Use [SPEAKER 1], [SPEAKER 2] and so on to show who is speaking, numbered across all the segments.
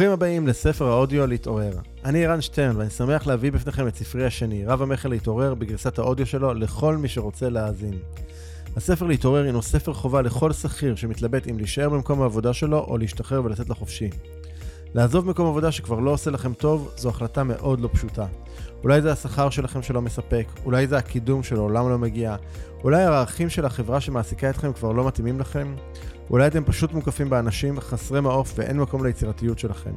[SPEAKER 1] ברוכים הבאים לספר האודיו להתעורר. אני ערן שטרן ואני שמח להביא בפניכם את ספרי השני, רב המכר להתעורר, בגרסת האודיו שלו לכל מי שרוצה להאזין. הספר להתעורר הינו ספר חובה לכל שכיר שמתלבט אם להישאר במקום העבודה שלו או להשתחרר ולצאת לחופשי. לעזוב מקום עבודה שכבר לא עושה לכם טוב, זו החלטה מאוד לא פשוטה. אולי זה השכר שלכם שלא מספק, אולי זה הקידום שלעולם לא מגיע, אולי הערכים של החברה שמעסיקה אתכם כבר לא מתאימים לכם, אולי אתם פשוט מוקפים באנשים חסרי מעוף ואין מקום ליצירתיות שלכם.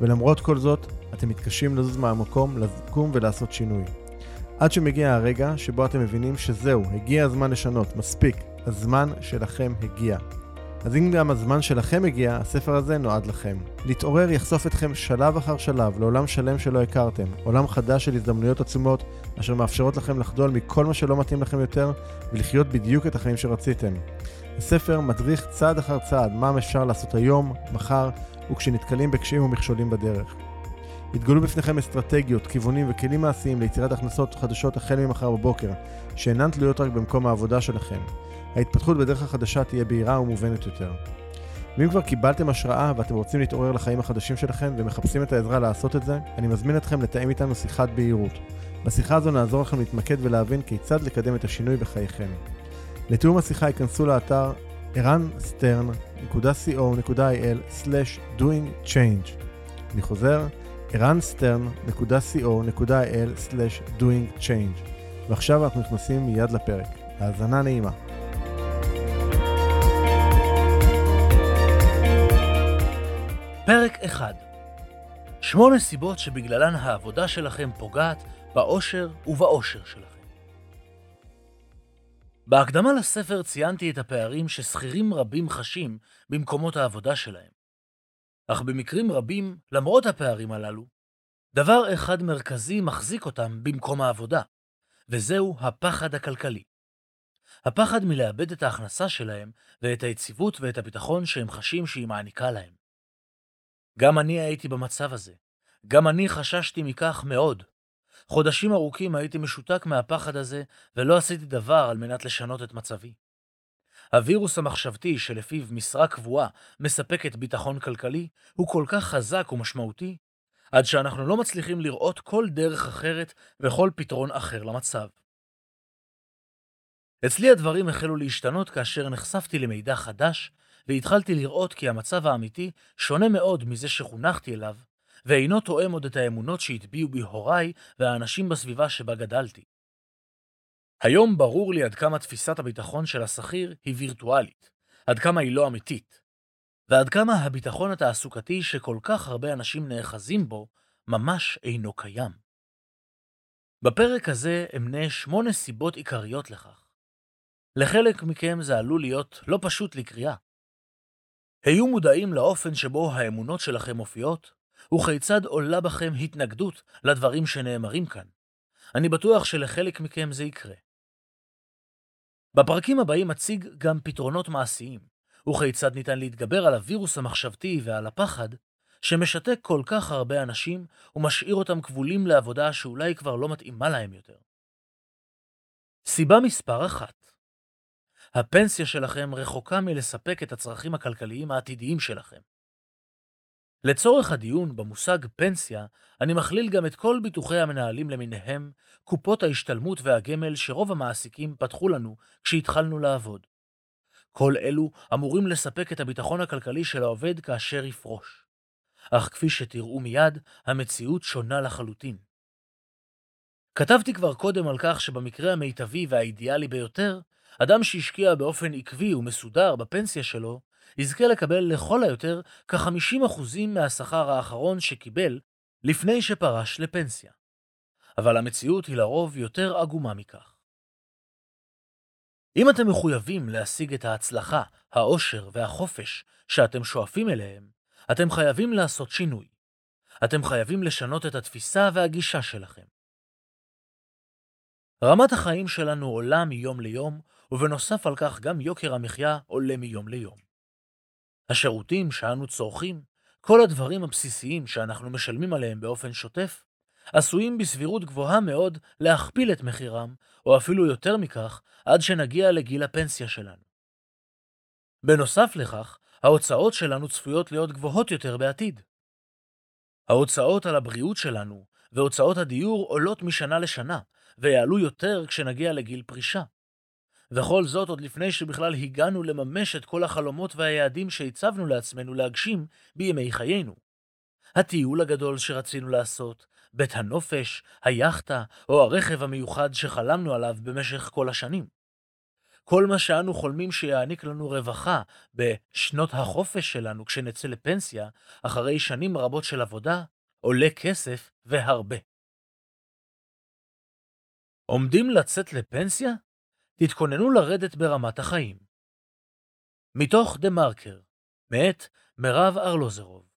[SPEAKER 1] ולמרות כל זאת, אתם מתקשים לזוז מהמקום, לקום ולעשות שינוי. עד שמגיע הרגע שבו אתם מבינים שזהו, הגיע הזמן לשנות, מספיק, הזמן שלכם הגיע. אז אם גם הזמן שלכם הגיע, הספר הזה נועד לכם. להתעורר יחשוף אתכם שלב אחר שלב לעולם שלם שלא הכרתם, עולם חדש של הזדמנויות עצומות, אשר מאפשרות לכם לחדול מכל מה שלא מתאים לכם יותר, ולחיות בדיוק את החיים שרציתם. הספר מדריך צעד אחר צעד מה אפשר לעשות היום, מחר, וכשנתקלים בקשיים ומכשולים בדרך. יתגלו בפניכם אסטרטגיות, כיוונים וכלים מעשיים ליצירת הכנסות חדשות החל ממחר בבוקר, שאינן תלויות רק במקום העבודה שלכם. ההתפתחות בדרך החדשה תהיה בהירה ומובנת יותר. ואם כבר קיבלתם השראה ואתם רוצים להתעורר לחיים החדשים שלכם ומחפשים את העזרה לעשות את זה, אני מזמין אתכם לתאם איתנו שיחת בהירות. בשיחה הזו נעזור לכם להתמקד ולהבין כיצד לקדם את השינוי בחייכם. לתיאום השיחה ייכנסו לאתר ערנסטרן.co.il/doingchange אני חוזר, ערנסטרן.co.il/doingchange ועכשיו אנחנו נכנסים מיד לפרק. האזנה נעימה.
[SPEAKER 2] פרק 1 שמונה סיבות שבגללן העבודה שלכם פוגעת באושר ובאושר שלכם. בהקדמה לספר ציינתי את הפערים ששכירים רבים חשים במקומות העבודה שלהם. אך במקרים רבים, למרות הפערים הללו, דבר אחד מרכזי מחזיק אותם במקום העבודה, וזהו הפחד הכלכלי. הפחד מלאבד את ההכנסה שלהם ואת היציבות ואת הביטחון שהם חשים שהיא מעניקה להם. גם אני הייתי במצב הזה. גם אני חששתי מכך מאוד. חודשים ארוכים הייתי משותק מהפחד הזה, ולא עשיתי דבר על מנת לשנות את מצבי. הווירוס המחשבתי שלפיו משרה קבועה מספקת ביטחון כלכלי, הוא כל כך חזק ומשמעותי, עד שאנחנו לא מצליחים לראות כל דרך אחרת וכל פתרון אחר למצב. אצלי הדברים החלו להשתנות כאשר נחשפתי למידע חדש, והתחלתי לראות כי המצב האמיתי שונה מאוד מזה שחונכתי אליו, ואינו תואם עוד את האמונות שהטביעו בי הוריי והאנשים בסביבה שבה גדלתי. היום ברור לי עד כמה תפיסת הביטחון של השכיר היא וירטואלית, עד כמה היא לא אמיתית, ועד כמה הביטחון התעסוקתי שכל כך הרבה אנשים נאחזים בו, ממש אינו קיים. בפרק הזה אמנה שמונה סיבות עיקריות לכך. לחלק מכם זה עלול להיות לא פשוט לקריאה. היו מודעים לאופן שבו האמונות שלכם מופיעות, וכיצד עולה בכם התנגדות לדברים שנאמרים כאן. אני בטוח שלחלק מכם זה יקרה. בפרקים הבאים אציג גם פתרונות מעשיים, וכיצד ניתן להתגבר על הווירוס המחשבתי ועל הפחד, שמשתק כל כך הרבה אנשים ומשאיר אותם כבולים לעבודה שאולי כבר לא מתאימה להם יותר. סיבה מספר אחת הפנסיה שלכם רחוקה מלספק את הצרכים הכלכליים העתידיים שלכם. לצורך הדיון במושג פנסיה, אני מכליל גם את כל ביטוחי המנהלים למיניהם, קופות ההשתלמות והגמל שרוב המעסיקים פתחו לנו כשהתחלנו לעבוד. כל אלו אמורים לספק את הביטחון הכלכלי של העובד כאשר יפרוש. אך כפי שתראו מיד, המציאות שונה לחלוטין. כתבתי כבר קודם על כך שבמקרה המיטבי והאידיאלי ביותר, אדם שהשקיע באופן עקבי ומסודר בפנסיה שלו, יזכה לקבל לכל היותר כ-50% מהשכר האחרון שקיבל לפני שפרש לפנסיה. אבל המציאות היא לרוב יותר עגומה מכך. אם אתם מחויבים להשיג את ההצלחה, העושר והחופש שאתם שואפים אליהם, אתם חייבים לעשות שינוי. אתם חייבים לשנות את התפיסה והגישה שלכם. רמת החיים שלנו עולה מיום ליום, ובנוסף על כך גם יוקר המחיה עולה מיום ליום. השירותים שאנו צורכים, כל הדברים הבסיסיים שאנחנו משלמים עליהם באופן שוטף, עשויים בסבירות גבוהה מאוד להכפיל את מחירם, או אפילו יותר מכך, עד שנגיע לגיל הפנסיה שלנו. בנוסף לכך, ההוצאות שלנו צפויות להיות גבוהות יותר בעתיד. ההוצאות על הבריאות שלנו והוצאות הדיור עולות משנה לשנה, ויעלו יותר כשנגיע לגיל פרישה. וכל זאת עוד לפני שבכלל הגענו לממש את כל החלומות והיעדים שהצבנו לעצמנו להגשים בימי חיינו. הטיול הגדול שרצינו לעשות, בית הנופש, היאכטה או הרכב המיוחד שחלמנו עליו במשך כל השנים. כל מה שאנו חולמים שיעניק לנו רווחה בשנות החופש שלנו כשנצא לפנסיה, אחרי שנים רבות של עבודה, עולה כסף והרבה. עומדים לצאת לפנסיה? תתכוננו לרדת ברמת החיים. מתוך דה מרקר, מאת מירב ארלוזרוב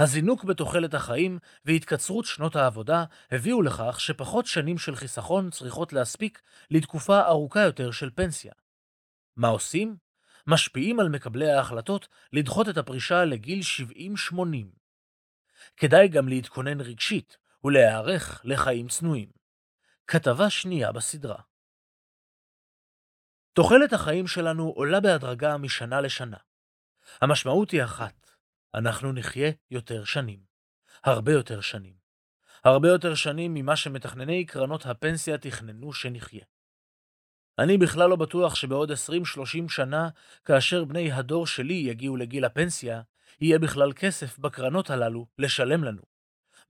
[SPEAKER 2] הזינוק בתוחלת החיים והתקצרות שנות העבודה הביאו לכך שפחות שנים של חיסכון צריכות להספיק לתקופה ארוכה יותר של פנסיה. מה עושים? משפיעים על מקבלי ההחלטות לדחות את הפרישה לגיל 70-80. כדאי גם להתכונן רגשית ולהיערך לחיים צנועים. כתבה שנייה בסדרה תוחלת החיים שלנו עולה בהדרגה משנה לשנה. המשמעות היא אחת, אנחנו נחיה יותר שנים. הרבה יותר שנים. הרבה יותר שנים ממה שמתכנני קרנות הפנסיה תכננו שנחיה. אני בכלל לא בטוח שבעוד 20-30 שנה, כאשר בני הדור שלי יגיעו לגיל הפנסיה, יהיה בכלל כסף בקרנות הללו לשלם לנו.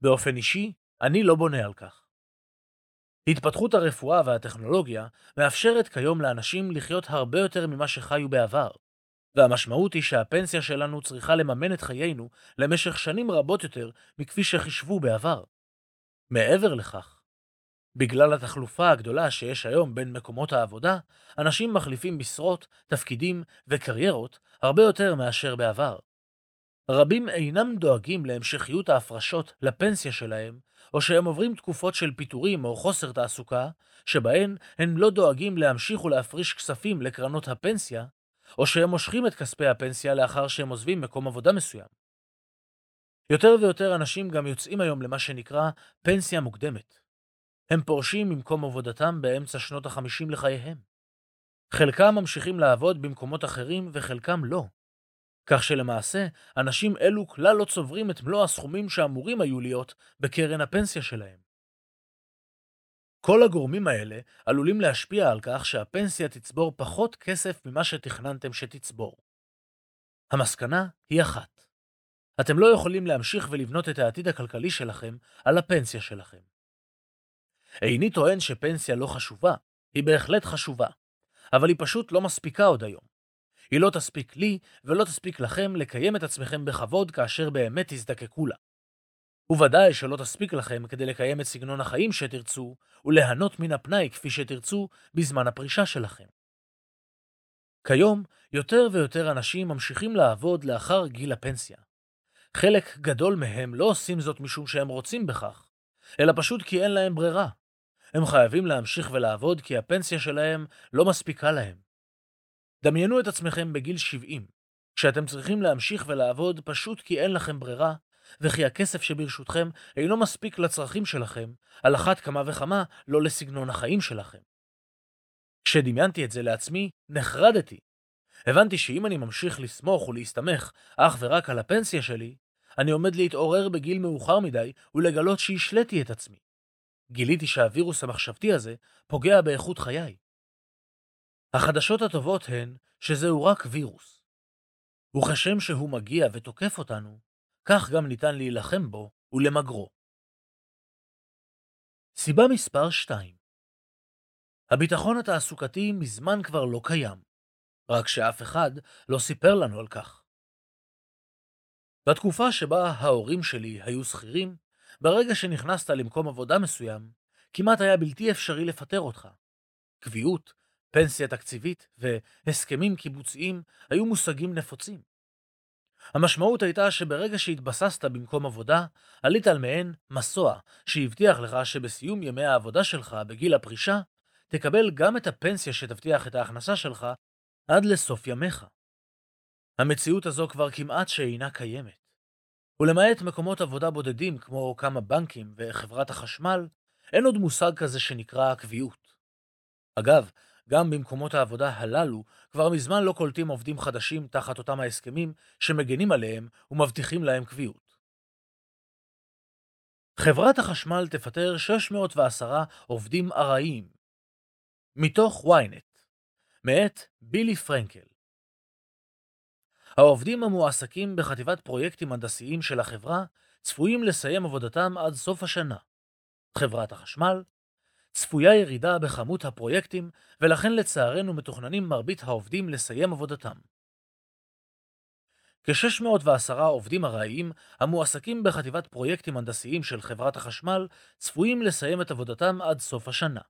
[SPEAKER 2] באופן אישי, אני לא בונה על כך. התפתחות הרפואה והטכנולוגיה מאפשרת כיום לאנשים לחיות הרבה יותר ממה שחיו בעבר, והמשמעות היא שהפנסיה שלנו צריכה לממן את חיינו למשך שנים רבות יותר מכפי שחישבו בעבר. מעבר לכך, בגלל התחלופה הגדולה שיש היום בין מקומות העבודה, אנשים מחליפים משרות, תפקידים וקריירות הרבה יותר מאשר בעבר. רבים אינם דואגים להמשכיות ההפרשות לפנסיה שלהם, או שהם עוברים תקופות של פיטורים או חוסר תעסוקה, שבהן הם לא דואגים להמשיך ולהפריש כספים לקרנות הפנסיה, או שהם מושכים את כספי הפנסיה לאחר שהם עוזבים מקום עבודה מסוים. יותר ויותר אנשים גם יוצאים היום למה שנקרא פנסיה מוקדמת. הם פורשים ממקום עבודתם באמצע שנות החמישים לחייהם. חלקם ממשיכים לעבוד במקומות אחרים וחלקם לא. כך שלמעשה, אנשים אלו כלל לא צוברים את מלוא הסכומים שאמורים היו להיות בקרן הפנסיה שלהם. כל הגורמים האלה עלולים להשפיע על כך שהפנסיה תצבור פחות כסף ממה שתכננתם שתצבור. המסקנה היא אחת. אתם לא יכולים להמשיך ולבנות את העתיד הכלכלי שלכם על הפנסיה שלכם. איני טוען שפנסיה לא חשובה, היא בהחלט חשובה, אבל היא פשוט לא מספיקה עוד היום. היא לא תספיק לי ולא תספיק לכם לקיים את עצמכם בכבוד כאשר באמת תזדקקו לה. וודאי שלא תספיק לכם כדי לקיים את סגנון החיים שתרצו, וליהנות מן הפנאי כפי שתרצו בזמן הפרישה שלכם. כיום, יותר ויותר אנשים ממשיכים לעבוד לאחר גיל הפנסיה. חלק גדול מהם לא עושים זאת משום שהם רוצים בכך, אלא פשוט כי אין להם ברירה. הם חייבים להמשיך ולעבוד כי הפנסיה שלהם לא מספיקה להם. דמיינו את עצמכם בגיל 70, כשאתם צריכים להמשיך ולעבוד פשוט כי אין לכם ברירה, וכי הכסף שברשותכם אינו מספיק לצרכים שלכם, על אחת כמה וכמה לא לסגנון החיים שלכם. כשדמיינתי את זה לעצמי, נחרדתי. הבנתי שאם אני ממשיך לסמוך ולהסתמך אך ורק על הפנסיה שלי, אני עומד להתעורר בגיל מאוחר מדי ולגלות שהשליתי את עצמי. גיליתי שהווירוס המחשבתי הזה פוגע באיכות חיי. החדשות הטובות הן שזהו רק וירוס. וכשם שהוא מגיע ותוקף אותנו, כך גם ניתן להילחם בו ולמגרו. סיבה מספר 2 הביטחון התעסוקתי מזמן כבר לא קיים, רק שאף אחד לא סיפר לנו על כך. בתקופה שבה ההורים שלי היו שכירים, ברגע שנכנסת למקום עבודה מסוים, כמעט היה בלתי אפשרי לפטר אותך. קביעות, פנסיה תקציבית והסכמים קיבוציים היו מושגים נפוצים. המשמעות הייתה שברגע שהתבססת במקום עבודה, עלית על מעין מסוע, שהבטיח לך שבסיום ימי העבודה שלך בגיל הפרישה, תקבל גם את הפנסיה שתבטיח את ההכנסה שלך עד לסוף ימיך. המציאות הזו כבר כמעט שאינה קיימת. ולמעט מקומות עבודה בודדים כמו כמה בנקים וחברת החשמל, אין עוד מושג כזה שנקרא קביעות. אגב, גם במקומות העבודה הללו כבר מזמן לא קולטים עובדים חדשים תחת אותם ההסכמים שמגנים עליהם ומבטיחים להם קביעות. חברת החשמל תפטר 610 עובדים ארעיים. מתוך ynet, מאת בילי פרנקל. העובדים המועסקים בחטיבת פרויקטים הנדסיים של החברה צפויים לסיים עבודתם עד סוף השנה. חברת החשמל צפויה ירידה בכמות הפרויקטים, ולכן לצערנו מתוכננים מרבית העובדים לסיים עבודתם. כ-610 עובדים ארעיים המועסקים בחטיבת פרויקטים הנדסיים של חברת החשמל צפויים לסיים את עבודתם עד סוף השנה.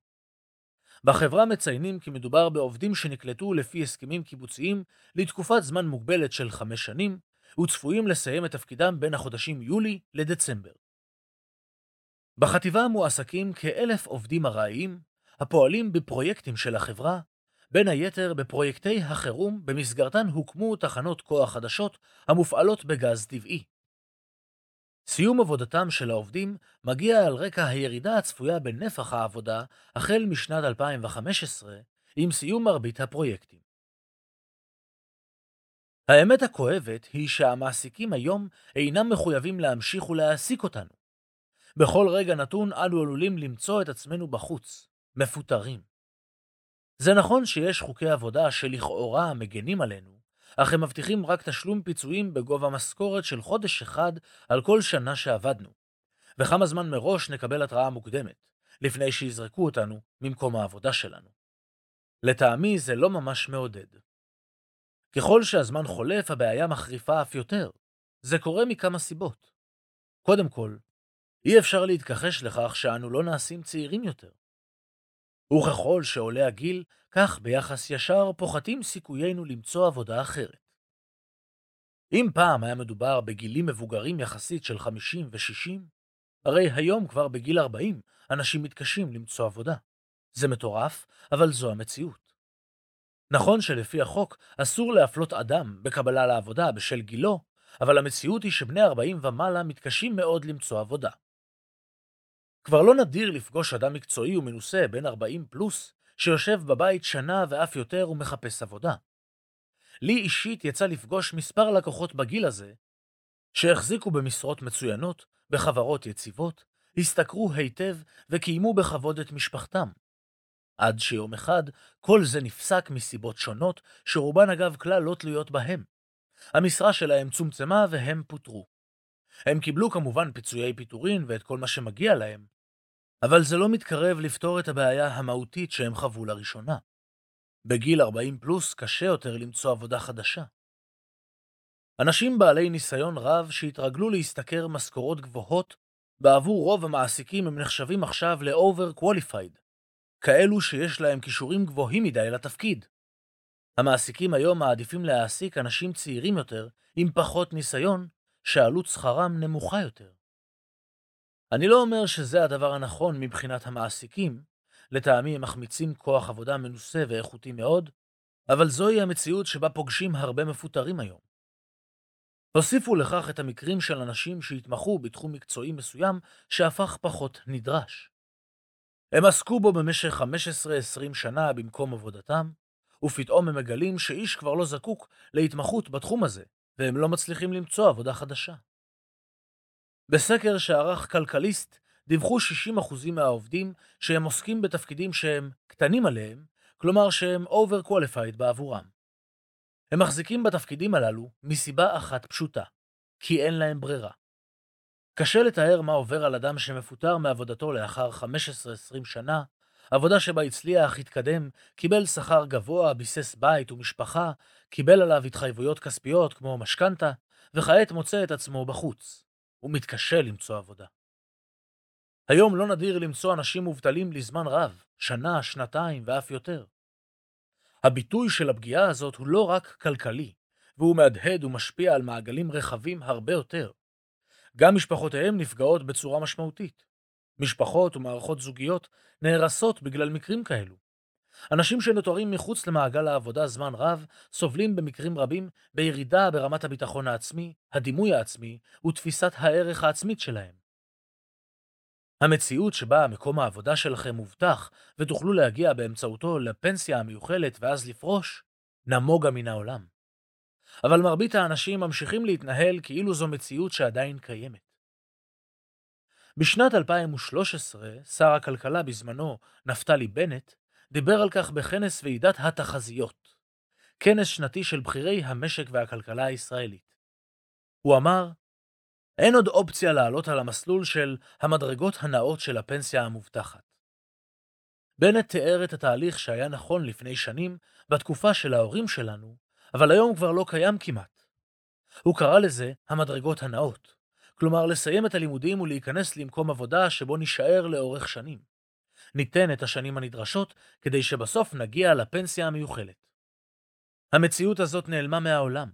[SPEAKER 2] בחברה מציינים כי מדובר בעובדים שנקלטו לפי הסכמים קיבוציים לתקופת זמן מוגבלת של חמש שנים, וצפויים לסיים את תפקידם בין החודשים יולי לדצמבר. בחטיבה מועסקים כאלף עובדים ארעיים, הפועלים בפרויקטים של החברה, בין היתר בפרויקטי החירום במסגרתן הוקמו תחנות כוח חדשות המופעלות בגז טבעי. סיום עבודתם של העובדים מגיע על רקע הירידה הצפויה בנפח העבודה החל משנת 2015, עם סיום מרבית הפרויקטים. האמת הכואבת היא שהמעסיקים היום אינם מחויבים להמשיך ולהעסיק אותנו. בכל רגע נתון אנו עלולים למצוא את עצמנו בחוץ, מפוטרים. זה נכון שיש חוקי עבודה שלכאורה מגנים עלינו, אך הם מבטיחים רק תשלום פיצויים בגובה משכורת של חודש אחד על כל שנה שעבדנו, וכמה זמן מראש נקבל התראה מוקדמת, לפני שיזרקו אותנו ממקום העבודה שלנו. לטעמי זה לא ממש מעודד. ככל שהזמן חולף, הבעיה מחריפה אף יותר. זה קורה מכמה סיבות. קודם כל, אי אפשר להתכחש לכך שאנו לא נעשים צעירים יותר. וככל שעולה הגיל, כך ביחס ישר פוחתים סיכויינו למצוא עבודה אחרת. אם פעם היה מדובר בגילים מבוגרים יחסית של 50 ו-60, הרי היום כבר בגיל 40 אנשים מתקשים למצוא עבודה. זה מטורף, אבל זו המציאות. נכון שלפי החוק אסור להפלות אדם בקבלה לעבודה בשל גילו, אבל המציאות היא שבני 40 ומעלה מתקשים מאוד למצוא עבודה. כבר לא נדיר לפגוש אדם מקצועי ומנוסה בן 40 פלוס, שיושב בבית שנה ואף יותר ומחפש עבודה. לי אישית יצא לפגוש מספר לקוחות בגיל הזה, שהחזיקו במשרות מצוינות, בחברות יציבות, השתכרו היטב וקיימו בכבוד את משפחתם. עד שיום אחד כל זה נפסק מסיבות שונות, שרובן אגב כלל לא תלויות בהם. המשרה שלהם צומצמה והם פוטרו. הם קיבלו כמובן פיצויי פיטורין ואת כל מה שמגיע להם, אבל זה לא מתקרב לפתור את הבעיה המהותית שהם חוו לראשונה. בגיל 40 פלוס קשה יותר למצוא עבודה חדשה. אנשים בעלי ניסיון רב שהתרגלו להשתכר משכורות גבוהות, בעבור רוב המעסיקים הם נחשבים עכשיו ל-over qualified, כאלו שיש להם כישורים גבוהים מדי לתפקיד. המעסיקים היום מעדיפים להעסיק אנשים צעירים יותר, עם פחות ניסיון, שעלות שכרם נמוכה יותר. אני לא אומר שזה הדבר הנכון מבחינת המעסיקים, לטעמי הם מחמיצים כוח עבודה מנוסה ואיכותי מאוד, אבל זוהי המציאות שבה פוגשים הרבה מפוטרים היום. הוסיפו לכך את המקרים של אנשים שהתמחו בתחום מקצועי מסוים שהפך פחות נדרש. הם עסקו בו במשך 15-20 שנה במקום עבודתם, ופתאום הם מגלים שאיש כבר לא זקוק להתמחות בתחום הזה, והם לא מצליחים למצוא עבודה חדשה. בסקר שערך כלכליסט דיווחו 60% מהעובדים שהם עוסקים בתפקידים שהם קטנים עליהם, כלומר שהם overqualified בעבורם. הם מחזיקים בתפקידים הללו מסיבה אחת פשוטה, כי אין להם ברירה. קשה לתאר מה עובר על אדם שמפוטר מעבודתו לאחר 15-20 שנה, עבודה שבה הצליח, התקדם, קיבל שכר גבוה, ביסס בית ומשפחה, קיבל עליו התחייבויות כספיות כמו משכנתה, וכעת מוצא את עצמו בחוץ. הוא מתקשה למצוא עבודה. היום לא נדיר למצוא אנשים מובטלים לזמן רב, שנה, שנתיים ואף יותר. הביטוי של הפגיעה הזאת הוא לא רק כלכלי, והוא מהדהד ומשפיע על מעגלים רחבים הרבה יותר. גם משפחותיהם נפגעות בצורה משמעותית. משפחות ומערכות זוגיות נהרסות בגלל מקרים כאלו. אנשים שנותרים מחוץ למעגל העבודה זמן רב, סובלים במקרים רבים בירידה ברמת הביטחון העצמי, הדימוי העצמי ותפיסת הערך העצמית שלהם. המציאות שבה מקום העבודה שלכם מובטח ותוכלו להגיע באמצעותו לפנסיה המיוחלת ואז לפרוש, נמוגה מן העולם. אבל מרבית האנשים ממשיכים להתנהל כאילו זו מציאות שעדיין קיימת. בשנת 2013, שר הכלכלה בזמנו, נפתלי בנט, דיבר על כך בכנס ועידת התחזיות, כנס שנתי של בכירי המשק והכלכלה הישראלית. הוא אמר, אין עוד אופציה לעלות על המסלול של המדרגות הנאות של הפנסיה המובטחת. בנט תיאר את התהליך שהיה נכון לפני שנים, בתקופה של ההורים שלנו, אבל היום כבר לא קיים כמעט. הוא קרא לזה המדרגות הנאות, כלומר לסיים את הלימודים ולהיכנס למקום עבודה שבו נישאר לאורך שנים. ניתן את השנים הנדרשות כדי שבסוף נגיע לפנסיה המיוחלת. המציאות הזאת נעלמה מהעולם.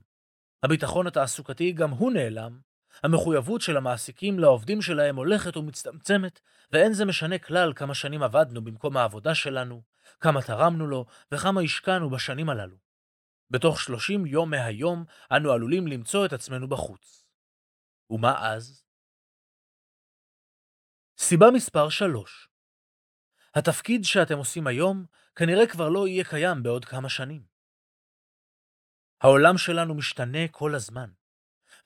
[SPEAKER 2] הביטחון התעסוקתי גם הוא נעלם, המחויבות של המעסיקים לעובדים שלהם הולכת ומצטמצמת, ואין זה משנה כלל כמה שנים עבדנו במקום העבודה שלנו, כמה תרמנו לו וכמה השקענו בשנים הללו. בתוך 30 יום מהיום אנו עלולים למצוא את עצמנו בחוץ. ומה אז? סיבה מספר 3 התפקיד שאתם עושים היום כנראה כבר לא יהיה קיים בעוד כמה שנים. העולם שלנו משתנה כל הזמן.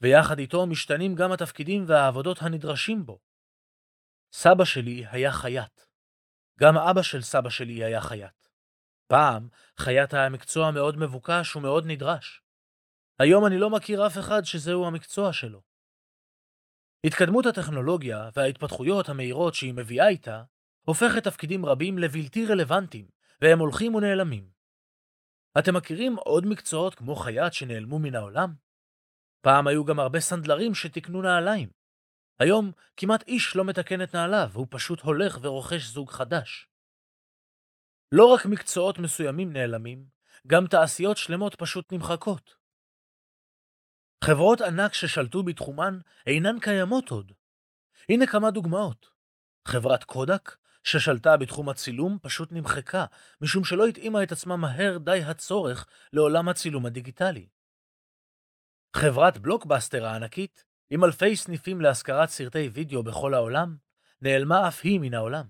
[SPEAKER 2] ויחד איתו משתנים גם התפקידים והעבודות הנדרשים בו. סבא שלי היה חייט. גם אבא של סבא שלי היה חייט. פעם חייט היה מקצוע מאוד מבוקש ומאוד נדרש. היום אני לא מכיר אף אחד שזהו המקצוע שלו. התקדמות הטכנולוגיה וההתפתחויות המהירות שהיא מביאה איתה, הופכת תפקידים רבים לבלתי רלוונטיים, והם הולכים ונעלמים. אתם מכירים עוד מקצועות כמו חייט שנעלמו מן העולם? פעם היו גם הרבה סנדלרים שתיקנו נעליים. היום כמעט איש לא מתקן את נעליו, הוא פשוט הולך ורוכש זוג חדש. לא רק מקצועות מסוימים נעלמים, גם תעשיות שלמות פשוט נמחקות. חברות ענק ששלטו בתחומן אינן קיימות עוד. הנה כמה דוגמאות. חברת קודק, ששלטה בתחום הצילום, פשוט נמחקה, משום שלא התאימה את עצמה מהר די הצורך לעולם הצילום הדיגיטלי. חברת בלוקבאסטר הענקית, עם אלפי סניפים להשכרת סרטי וידאו בכל העולם, נעלמה אף היא מן העולם.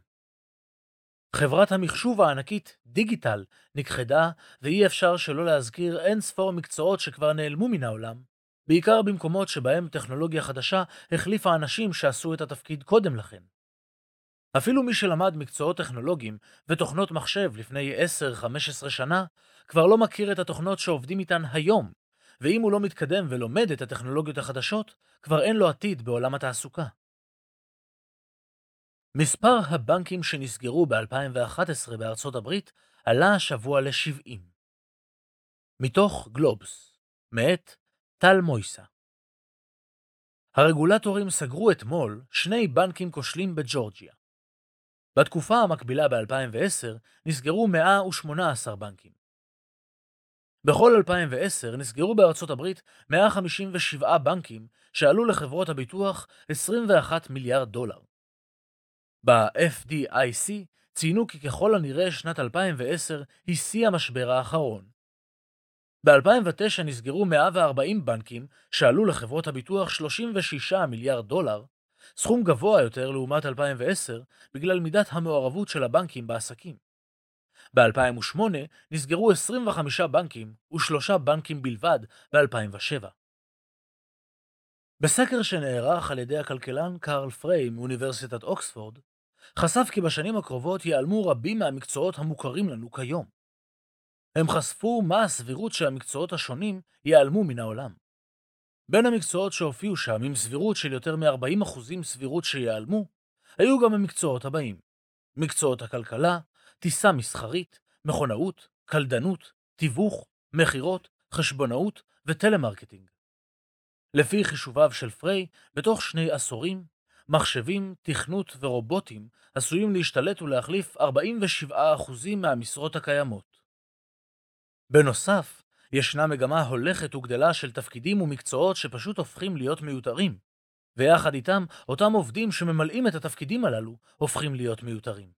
[SPEAKER 2] חברת המחשוב הענקית דיגיטל נכחדה, ואי אפשר שלא להזכיר אין ספור מקצועות שכבר נעלמו מן העולם, בעיקר במקומות שבהם טכנולוגיה חדשה החליפה אנשים שעשו את התפקיד קודם לכן. אפילו מי שלמד מקצועות טכנולוגיים ותוכנות מחשב לפני 10-15 שנה, כבר לא מכיר את התוכנות שעובדים איתן היום, ואם הוא לא מתקדם ולומד את הטכנולוגיות החדשות, כבר אין לו עתיד בעולם התעסוקה. מספר הבנקים שנסגרו ב-2011 בארצות הברית עלה השבוע ל-70. מתוך גלובס, מאת טל מויסה. הרגולטורים סגרו אתמול שני בנקים כושלים בג'ורג'יה. בתקופה המקבילה ב-2010 נסגרו 118 בנקים. בכל 2010 נסגרו בארצות הברית 157 בנקים שעלו לחברות הביטוח 21 מיליארד דולר. ב-FDIC ציינו כי ככל הנראה שנת 2010 היא שיא המשבר האחרון. ב-2009 נסגרו 140 בנקים שעלו לחברות הביטוח 36 מיליארד דולר, סכום גבוה יותר לעומת 2010 בגלל מידת המעורבות של הבנקים בעסקים. ב-2008 נסגרו 25 בנקים ושלושה בנקים בלבד ב-2007. בסקר שנערך על ידי הכלכלן קארל פריי מאוניברסיטת אוקספורד, חשף כי בשנים הקרובות ייעלמו רבים מהמקצועות המוכרים לנו כיום. הם חשפו מה הסבירות שהמקצועות השונים ייעלמו מן העולם. בין המקצועות שהופיעו שם עם סבירות של יותר מ-40% סבירות שיעלמו, היו גם המקצועות הבאים מקצועות הכלכלה, טיסה מסחרית, מכונאות, קלדנות, תיווך, מכירות, חשבונאות וטלמרקטינג. לפי חישוביו של פריי, בתוך שני עשורים, מחשבים, תוכנות ורובוטים עשויים להשתלט ולהחליף 47% מהמשרות הקיימות. בנוסף, ישנה מגמה הולכת וגדלה של תפקידים ומקצועות שפשוט הופכים להיות מיותרים, ויחד איתם, אותם עובדים שממלאים את התפקידים הללו הופכים להיות מיותרים.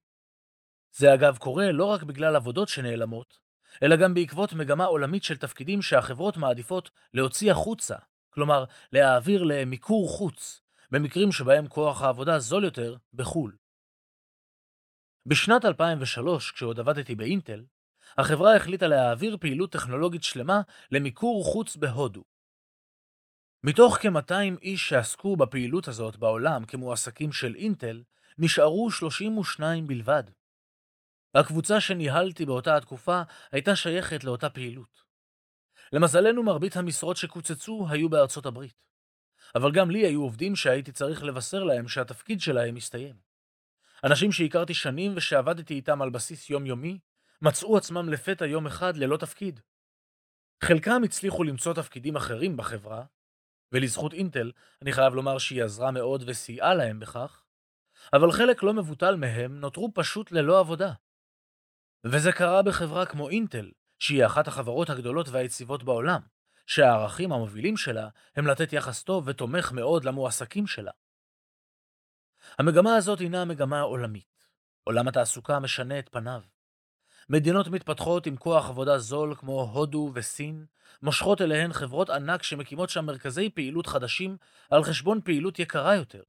[SPEAKER 2] זה אגב קורה לא רק בגלל עבודות שנעלמות, אלא גם בעקבות מגמה עולמית של תפקידים שהחברות מעדיפות להוציא החוצה, כלומר להעביר למיקור חוץ, במקרים שבהם כוח העבודה זול יותר בחו"ל. בשנת 2003, כשעוד עבדתי באינטל, החברה החליטה להעביר פעילות טכנולוגית שלמה למיקור חוץ בהודו. מתוך כ-200 איש שעסקו בפעילות הזאת בעולם כמועסקים של אינטל, נשארו 32 בלבד. הקבוצה שניהלתי באותה התקופה הייתה שייכת לאותה פעילות. למזלנו מרבית המשרות שקוצצו היו בארצות הברית. אבל גם לי היו עובדים שהייתי צריך לבשר להם שהתפקיד שלהם הסתיים. אנשים שהכרתי שנים ושעבדתי איתם על בסיס יומיומי, מצאו עצמם לפתע יום אחד ללא תפקיד. חלקם הצליחו למצוא תפקידים אחרים בחברה, ולזכות אינטל, אני חייב לומר שהיא עזרה מאוד וסייעה להם בכך, אבל חלק לא מבוטל מהם נותרו פשוט ללא עבודה. וזה קרה בחברה כמו אינטל, שהיא אחת החברות הגדולות והיציבות בעולם, שהערכים המובילים שלה הם לתת יחס טוב ותומך מאוד למועסקים שלה. המגמה הזאת הינה מגמה עולמית. עולם התעסוקה משנה את פניו. מדינות מתפתחות עם כוח עבודה זול כמו הודו וסין, מושכות אליהן חברות ענק שמקימות שם מרכזי פעילות חדשים על חשבון פעילות יקרה יותר.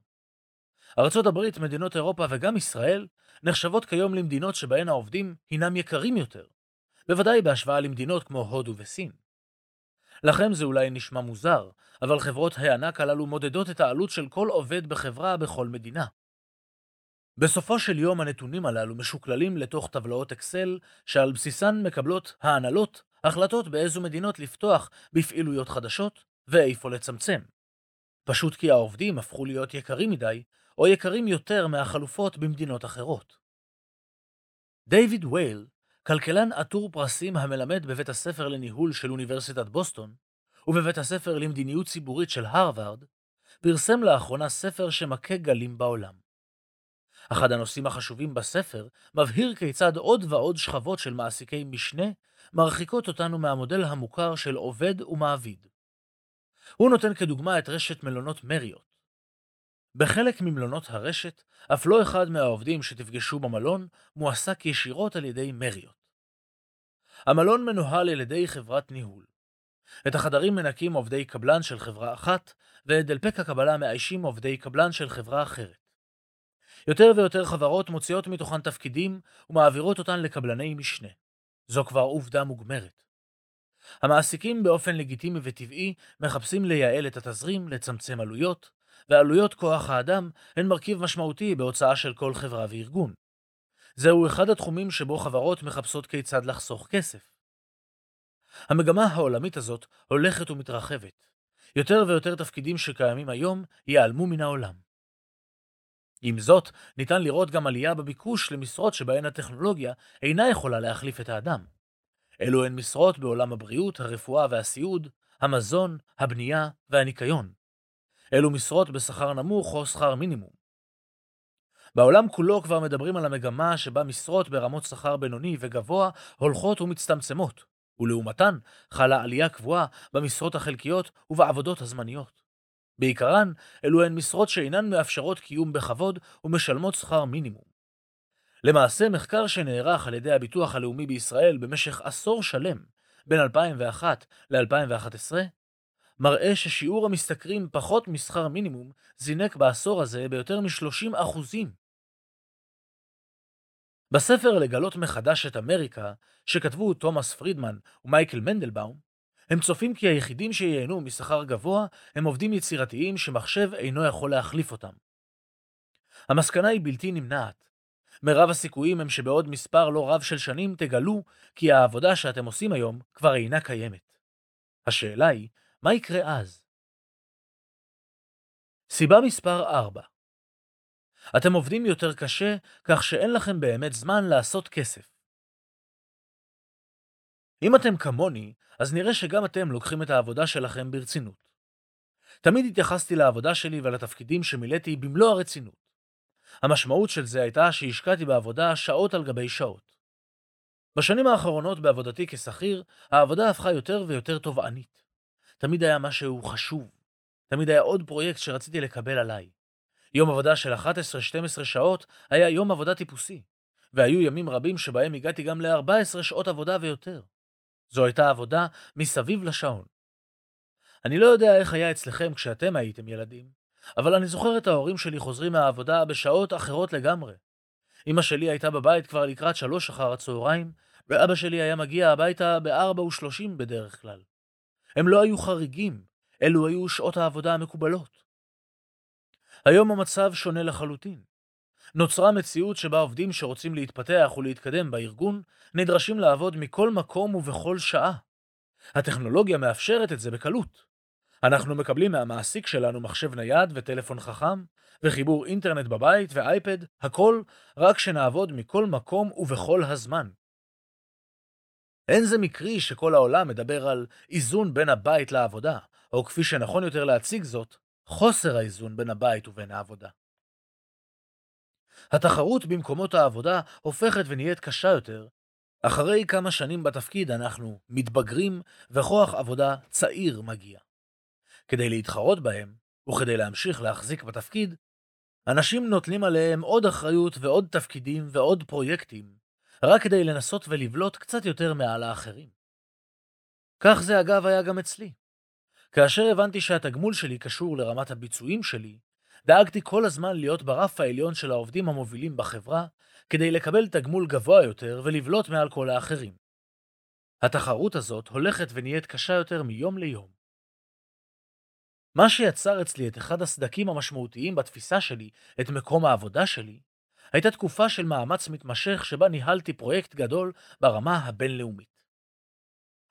[SPEAKER 2] ארצות הברית, מדינות אירופה וגם ישראל נחשבות כיום למדינות שבהן העובדים הינם יקרים יותר, בוודאי בהשוואה למדינות כמו הודו וסין. לכם זה אולי נשמע מוזר, אבל חברות הענק הללו מודדות את העלות של כל עובד בחברה בכל מדינה. בסופו של יום הנתונים הללו משוקללים לתוך טבלאות אקסל, שעל בסיסן מקבלות ההנהלות החלטות באיזו מדינות לפתוח בפעילויות חדשות ואיפה לצמצם. פשוט כי העובדים הפכו להיות יקרים מדי, או יקרים יותר מהחלופות במדינות אחרות. דיוויד וייל, כלכלן עטור פרסים המלמד בבית הספר לניהול של אוניברסיטת בוסטון, ובבית הספר למדיניות ציבורית של הרווארד, פרסם לאחרונה ספר שמכה גלים בעולם. אחד הנושאים החשובים בספר מבהיר כיצד עוד ועוד שכבות של מעסיקי משנה מרחיקות אותנו מהמודל המוכר של עובד ומעביד. הוא נותן כדוגמה את רשת מלונות מריות. בחלק ממלונות הרשת, אף לא אחד מהעובדים שתפגשו במלון מועסק ישירות על ידי מריות. המלון מנוהל על ידי חברת ניהול. את החדרים מנקים עובדי קבלן של חברה אחת, ואת דלפק הקבלה מאיישים עובדי קבלן של חברה אחרת. יותר ויותר חברות מוציאות מתוכן תפקידים ומעבירות אותן לקבלני משנה. זו כבר עובדה מוגמרת. המעסיקים באופן לגיטימי וטבעי מחפשים לייעל את התזרים, לצמצם עלויות, ועלויות כוח האדם הן מרכיב משמעותי בהוצאה של כל חברה וארגון. זהו אחד התחומים שבו חברות מחפשות כיצד לחסוך כסף. המגמה העולמית הזאת הולכת ומתרחבת. יותר ויותר תפקידים שקיימים היום ייעלמו מן העולם. עם זאת, ניתן לראות גם עלייה בביקוש למשרות שבהן הטכנולוגיה אינה יכולה להחליף את האדם. אלו הן משרות בעולם הבריאות, הרפואה והסיעוד, המזון, הבנייה והניקיון. אלו משרות בשכר נמוך או שכר מינימום. בעולם כולו כבר מדברים על המגמה שבה משרות ברמות שכר בינוני וגבוה הולכות ומצטמצמות, ולעומתן חלה עלייה קבועה במשרות החלקיות ובעבודות הזמניות. בעיקרן, אלו הן משרות שאינן מאפשרות קיום בכבוד ומשלמות שכר מינימום. למעשה, מחקר שנערך על ידי הביטוח הלאומי בישראל במשך עשור שלם, בין 2001 ל-2011, מראה ששיעור המשתכרים פחות משכר מינימום זינק בעשור הזה ביותר מ-30 אחוזים. בספר לגלות מחדש את אמריקה, שכתבו תומאס פרידמן ומייקל מנדלבאום, הם צופים כי היחידים שייהנו משכר גבוה הם עובדים יצירתיים שמחשב אינו יכול להחליף אותם. המסקנה היא בלתי נמנעת. מרב הסיכויים הם שבעוד מספר לא רב של שנים תגלו כי העבודה שאתם עושים היום כבר אינה קיימת. השאלה היא, מה יקרה אז? סיבה מספר 4 אתם עובדים יותר קשה, כך שאין לכם באמת זמן לעשות כסף. אם אתם כמוני, אז נראה שגם אתם לוקחים את העבודה שלכם ברצינות. תמיד התייחסתי לעבודה שלי ולתפקידים שמילאתי במלוא הרצינות. המשמעות של זה הייתה שהשקעתי בעבודה שעות על גבי שעות. בשנים האחרונות בעבודתי כשכיר, העבודה הפכה יותר ויותר תובענית. תמיד היה משהו חשוב. תמיד היה עוד פרויקט שרציתי לקבל עליי. יום עבודה של 11-12 שעות היה יום עבודה טיפוסי, והיו ימים רבים שבהם הגעתי גם ל-14 שעות עבודה ויותר. זו הייתה עבודה מסביב לשעון. אני לא יודע איך היה אצלכם כשאתם הייתם ילדים, אבל אני זוכר את ההורים שלי חוזרים מהעבודה בשעות אחרות לגמרי. אמא שלי הייתה בבית כבר לקראת שלוש אחר הצהריים, ואבא שלי היה מגיע הביתה ב-4 ו-30 בדרך כלל. הם לא היו חריגים, אלו היו שעות העבודה המקובלות. היום המצב שונה לחלוטין. נוצרה מציאות שבה עובדים שרוצים להתפתח ולהתקדם בארגון נדרשים לעבוד מכל מקום ובכל שעה. הטכנולוגיה מאפשרת את זה בקלות. אנחנו מקבלים מהמעסיק שלנו מחשב נייד וטלפון חכם, וחיבור אינטרנט בבית ואייפד, הכל רק שנעבוד מכל מקום ובכל הזמן. אין זה מקרי שכל העולם מדבר על איזון בין הבית לעבודה, או כפי שנכון יותר להציג זאת, חוסר האיזון בין הבית ובין העבודה. התחרות במקומות העבודה הופכת ונהיית קשה יותר. אחרי כמה שנים בתפקיד אנחנו מתבגרים וכוח עבודה צעיר מגיע. כדי להתחרות בהם, וכדי להמשיך להחזיק בתפקיד, אנשים נוטלים עליהם עוד אחריות ועוד תפקידים ועוד פרויקטים, רק כדי לנסות ולבלוט קצת יותר מעל האחרים. כך זה אגב היה גם אצלי. כאשר הבנתי שהתגמול שלי קשור לרמת הביצועים שלי, דאגתי כל הזמן להיות ברף העליון של העובדים המובילים בחברה, כדי לקבל תגמול גבוה יותר ולבלוט מעל כל האחרים. התחרות הזאת הולכת ונהיית קשה יותר מיום ליום. מה שיצר אצלי את אחד הסדקים המשמעותיים בתפיסה שלי, את מקום העבודה שלי, הייתה תקופה של מאמץ מתמשך שבה ניהלתי פרויקט גדול ברמה הבינלאומית.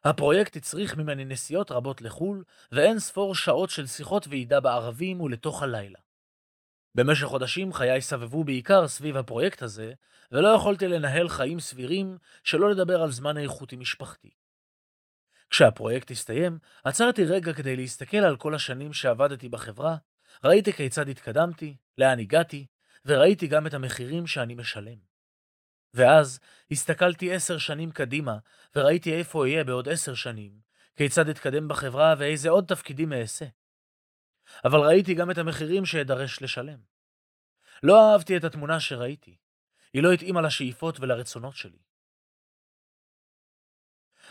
[SPEAKER 2] הפרויקט הצריך ממני נסיעות רבות לחו"ל, ואין ספור שעות של שיחות ועידה בערבים ולתוך הלילה. במשך חודשים חיי סבבו בעיקר סביב הפרויקט הזה, ולא יכולתי לנהל חיים סבירים, שלא לדבר על זמן איכותי משפחתי. כשהפרויקט הסתיים, עצרתי רגע כדי להסתכל על כל השנים שעבדתי בחברה, ראיתי כיצד התקדמתי, לאן הגעתי, וראיתי גם את המחירים שאני משלם. ואז הסתכלתי עשר שנים קדימה, וראיתי איפה אהיה בעוד עשר שנים, כיצד אתקדם בחברה ואיזה עוד תפקידים אעשה. אבל ראיתי גם את המחירים שאדרש לשלם. לא אהבתי את התמונה שראיתי. היא לא התאימה לשאיפות ולרצונות שלי.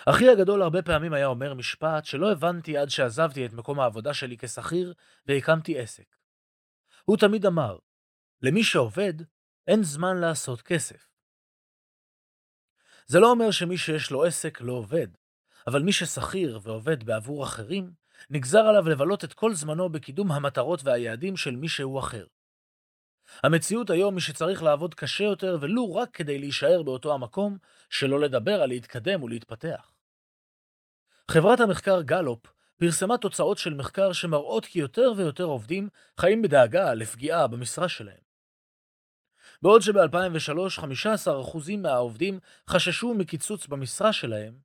[SPEAKER 2] אחי הגדול הרבה פעמים היה אומר משפט שלא הבנתי עד שעזבתי את מקום העבודה שלי כשכיר והקמתי עסק. הוא תמיד אמר, למי שעובד, אין זמן לעשות כסף. זה לא אומר שמי שיש לו עסק לא עובד, אבל מי ששכיר ועובד בעבור אחרים, נגזר עליו לבלות את כל זמנו בקידום המטרות והיעדים של מישהו אחר. המציאות היום היא שצריך לעבוד קשה יותר ולו רק כדי להישאר באותו המקום, שלא לדבר על להתקדם ולהתפתח. חברת המחקר גלופ פרסמה תוצאות של מחקר שמראות כי יותר ויותר עובדים חיים בדאגה לפגיעה במשרה שלהם. בעוד שב-2003 15% מהעובדים חששו מקיצוץ במשרה שלהם,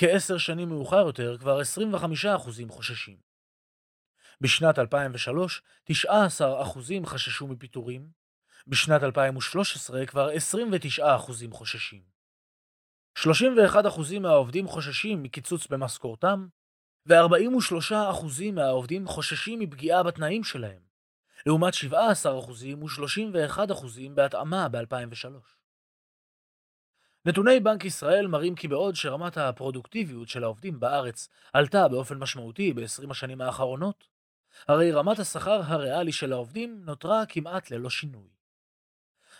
[SPEAKER 2] כעשר שנים מאוחר יותר כבר 25% חוששים. בשנת 2003 19% חששו מפיטורים, בשנת 2013 כבר 29% חוששים. 31% מהעובדים חוששים מקיצוץ במשכורתם, ו-43% מהעובדים חוששים מפגיעה בתנאים שלהם, לעומת 17% ו-31% בהתאמה ב-2003. נתוני בנק ישראל מראים כי בעוד שרמת הפרודוקטיביות של העובדים בארץ עלתה באופן משמעותי ב-20 השנים האחרונות, הרי רמת השכר הריאלי של העובדים נותרה כמעט ללא שינוי.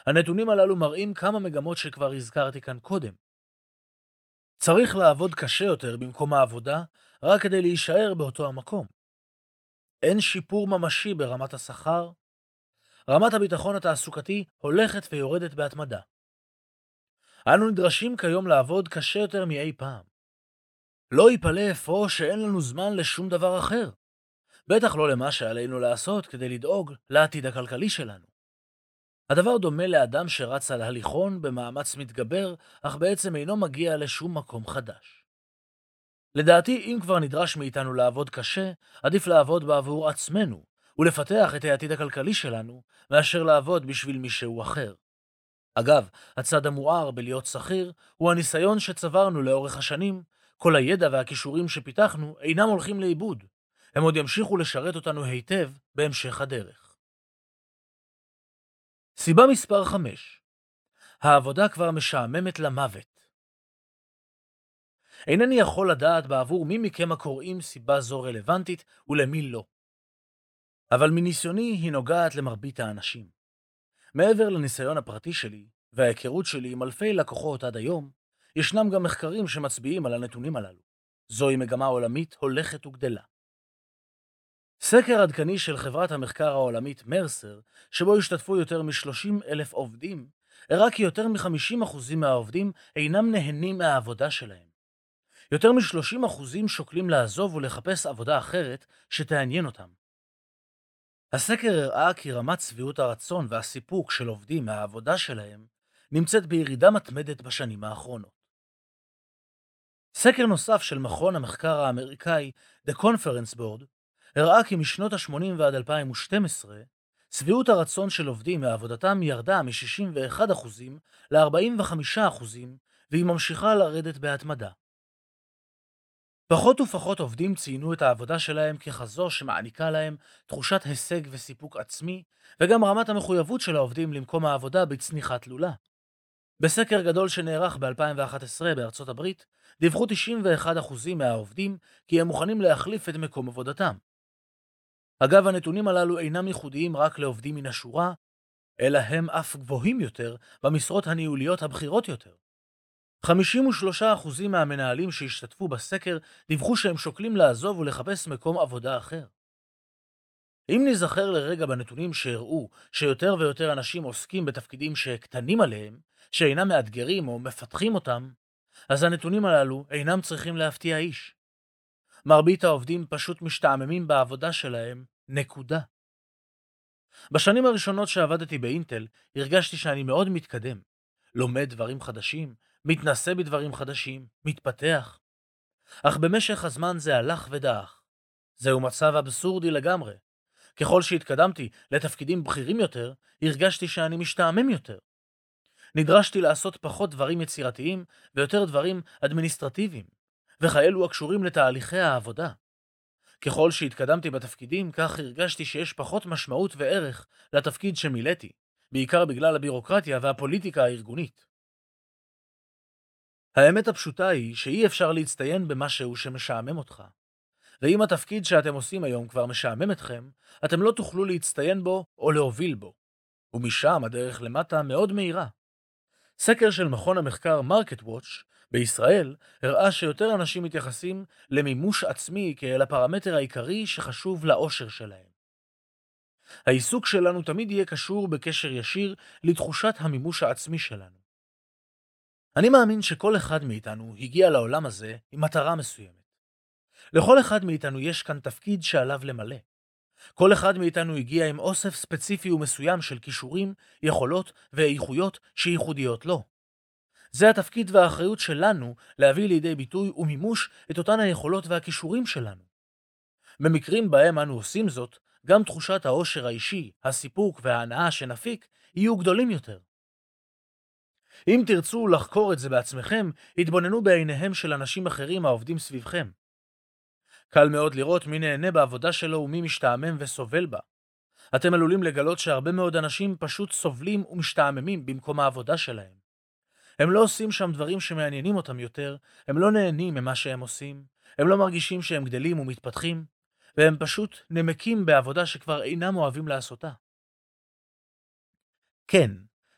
[SPEAKER 2] הנתונים הללו מראים כמה מגמות שכבר הזכרתי כאן קודם. צריך לעבוד קשה יותר במקום העבודה רק כדי להישאר באותו המקום. אין שיפור ממשי ברמת השכר, רמת הביטחון התעסוקתי הולכת ויורדת בהתמדה. אנו נדרשים כיום לעבוד קשה יותר מאי פעם. לא ייפלא אפוא שאין לנו זמן לשום דבר אחר. בטח לא למה שעלינו לעשות כדי לדאוג לעתיד הכלכלי שלנו. הדבר דומה לאדם שרץ על הליכון במאמץ מתגבר, אך בעצם אינו מגיע לשום מקום חדש. לדעתי, אם כבר נדרש מאיתנו לעבוד קשה, עדיף לעבוד בעבור עצמנו, ולפתח את העתיד הכלכלי שלנו, מאשר לעבוד בשביל מישהו אחר. אגב, הצד המואר בלהיות שכיר הוא הניסיון שצברנו לאורך השנים, כל הידע והכישורים שפיתחנו אינם הולכים לאיבוד. הם עוד ימשיכו לשרת אותנו היטב בהמשך הדרך. סיבה מספר 5 העבודה כבר משעממת למוות. אינני יכול לדעת בעבור מי מכם הקוראים סיבה זו רלוונטית ולמי לא. אבל מניסיוני היא נוגעת למרבית האנשים. מעבר לניסיון הפרטי שלי וההיכרות שלי עם אלפי לקוחות עד היום, ישנם גם מחקרים שמצביעים על הנתונים הללו. זוהי מגמה עולמית הולכת וגדלה. סקר עדכני של חברת המחקר העולמית מרסר, שבו השתתפו יותר מ-30 אלף עובדים, הראה כי יותר מ-50% מהעובדים אינם נהנים מהעבודה שלהם. יותר מ-30% שוקלים לעזוב ולחפש עבודה אחרת שתעניין אותם. הסקר הראה כי רמת שביעות הרצון והסיפוק של עובדים מהעבודה שלהם נמצאת בירידה מתמדת בשנים האחרונות. סקר נוסף של מכון המחקר האמריקאי The Conference Board הראה כי משנות ה-80 ועד 2012, שביעות הרצון של עובדים מעבודתם ירדה מ-61% ל-45% והיא ממשיכה לרדת בהתמדה. פחות ופחות עובדים ציינו את העבודה שלהם ככזו שמעניקה להם תחושת הישג וסיפוק עצמי, וגם רמת המחויבות של העובדים למקום העבודה בצניחה תלולה. בסקר גדול שנערך ב-2011 בארצות הברית, דיווחו 91% מהעובדים כי הם מוכנים להחליף את מקום עבודתם. אגב, הנתונים הללו אינם ייחודיים רק לעובדים מן השורה, אלא הם אף גבוהים יותר במשרות הניהוליות הבכירות יותר. 53% מהמנהלים שהשתתפו בסקר דיווחו שהם שוקלים לעזוב ולחפש מקום עבודה אחר. אם נזכר לרגע בנתונים שהראו שיותר ויותר אנשים עוסקים בתפקידים שקטנים עליהם, שאינם מאתגרים או מפתחים אותם, אז הנתונים הללו אינם צריכים להפתיע איש. מרבית העובדים פשוט משתעממים בעבודה שלהם, נקודה. בשנים הראשונות שעבדתי באינטל, הרגשתי שאני מאוד מתקדם. לומד דברים חדשים, מתנסה בדברים חדשים, מתפתח. אך במשך הזמן זה הלך ודעך. זהו מצב אבסורדי לגמרי. ככל שהתקדמתי לתפקידים בכירים יותר, הרגשתי שאני משתעמם יותר. נדרשתי לעשות פחות דברים יצירתיים ויותר דברים אדמיניסטרטיביים, וכאלו הקשורים לתהליכי העבודה. ככל שהתקדמתי בתפקידים, כך הרגשתי שיש פחות משמעות וערך לתפקיד שמילאתי, בעיקר בגלל הבירוקרטיה והפוליטיקה הארגונית. האמת הפשוטה היא שאי אפשר להצטיין במשהו שמשעמם אותך. ואם התפקיד שאתם עושים היום כבר משעמם אתכם, אתם לא תוכלו להצטיין בו או להוביל בו. ומשם הדרך למטה מאוד מהירה. סקר של מכון המחקר Market Watch בישראל הראה שיותר אנשים מתייחסים למימוש עצמי כאל הפרמטר העיקרי שחשוב לאושר שלהם. העיסוק שלנו תמיד יהיה קשור בקשר ישיר לתחושת המימוש העצמי שלנו. אני מאמין שכל אחד מאיתנו הגיע לעולם הזה עם מטרה מסוימת. לכל אחד מאיתנו יש כאן תפקיד שעליו למלא. כל אחד מאיתנו הגיע עם אוסף ספציפי ומסוים של כישורים, יכולות ואיכויות שייחודיות לו. זה התפקיד והאחריות שלנו להביא לידי ביטוי ומימוש את אותן היכולות והכישורים שלנו. במקרים בהם אנו עושים זאת, גם תחושת העושר האישי, הסיפוק וההנאה שנפיק יהיו גדולים יותר. אם תרצו לחקור את זה בעצמכם, התבוננו בעיניהם של אנשים אחרים העובדים סביבכם. קל מאוד לראות מי נהנה בעבודה שלו ומי משתעמם וסובל בה. אתם עלולים לגלות שהרבה מאוד אנשים פשוט סובלים ומשתעממים במקום העבודה שלהם. הם לא עושים שם דברים שמעניינים אותם יותר, הם לא נהנים ממה שהם עושים, הם לא מרגישים שהם גדלים ומתפתחים, והם פשוט נמקים בעבודה שכבר אינם אוהבים לעשותה. כן,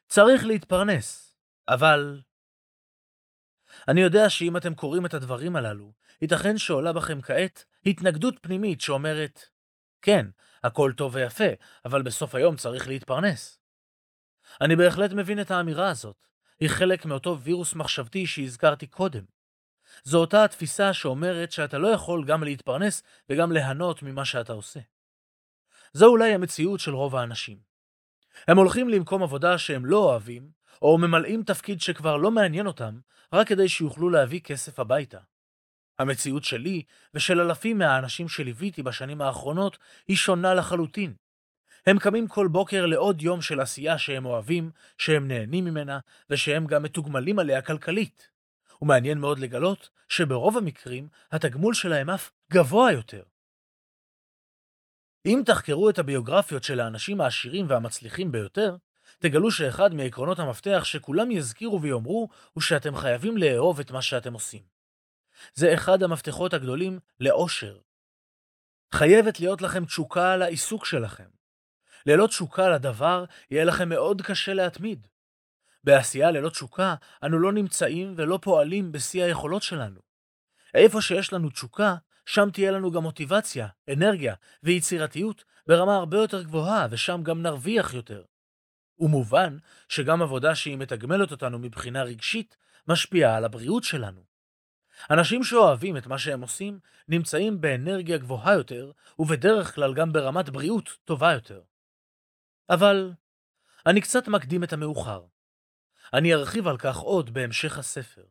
[SPEAKER 2] צריך להתפרנס, אבל... אני יודע שאם אתם קוראים את הדברים הללו, ייתכן שעולה בכם כעת התנגדות פנימית שאומרת, כן, הכל טוב ויפה, אבל בסוף היום צריך להתפרנס. אני בהחלט מבין את האמירה הזאת. היא חלק מאותו וירוס מחשבתי שהזכרתי קודם. זו אותה התפיסה שאומרת שאתה לא יכול גם להתפרנס וגם ליהנות ממה שאתה עושה. זו אולי המציאות של רוב האנשים. הם הולכים למקום עבודה שהם לא אוהבים, או ממלאים תפקיד שכבר לא מעניין אותם, רק כדי שיוכלו להביא כסף הביתה. המציאות שלי ושל אלפים מהאנשים שליוויתי בשנים האחרונות היא שונה לחלוטין. הם קמים כל בוקר לעוד יום של עשייה שהם אוהבים, שהם נהנים ממנה, ושהם גם מתוגמלים עליה כלכלית. ומעניין מאוד לגלות שברוב המקרים התגמול שלהם אף גבוה יותר. אם תחקרו את הביוגרפיות של האנשים העשירים והמצליחים ביותר, תגלו שאחד מעקרונות המפתח שכולם יזכירו ויאמרו הוא שאתם חייבים לאהוב את מה שאתם עושים. זה אחד המפתחות הגדולים לאושר. חייבת להיות לכם תשוקה על העיסוק שלכם. ללא תשוקה לדבר, יהיה לכם מאוד קשה להתמיד. בעשייה ללא תשוקה, אנו לא נמצאים ולא פועלים בשיא היכולות שלנו. איפה שיש לנו תשוקה, שם תהיה לנו גם מוטיבציה, אנרגיה ויצירתיות ברמה הרבה יותר גבוהה, ושם גם נרוויח יותר. ומובן שגם עבודה שהיא מתגמלת אותנו מבחינה רגשית, משפיעה על הבריאות שלנו. אנשים שאוהבים את מה שהם עושים, נמצאים באנרגיה גבוהה יותר, ובדרך כלל גם ברמת בריאות טובה יותר. אבל אני קצת מקדים את המאוחר. אני ארחיב על כך עוד בהמשך הספר.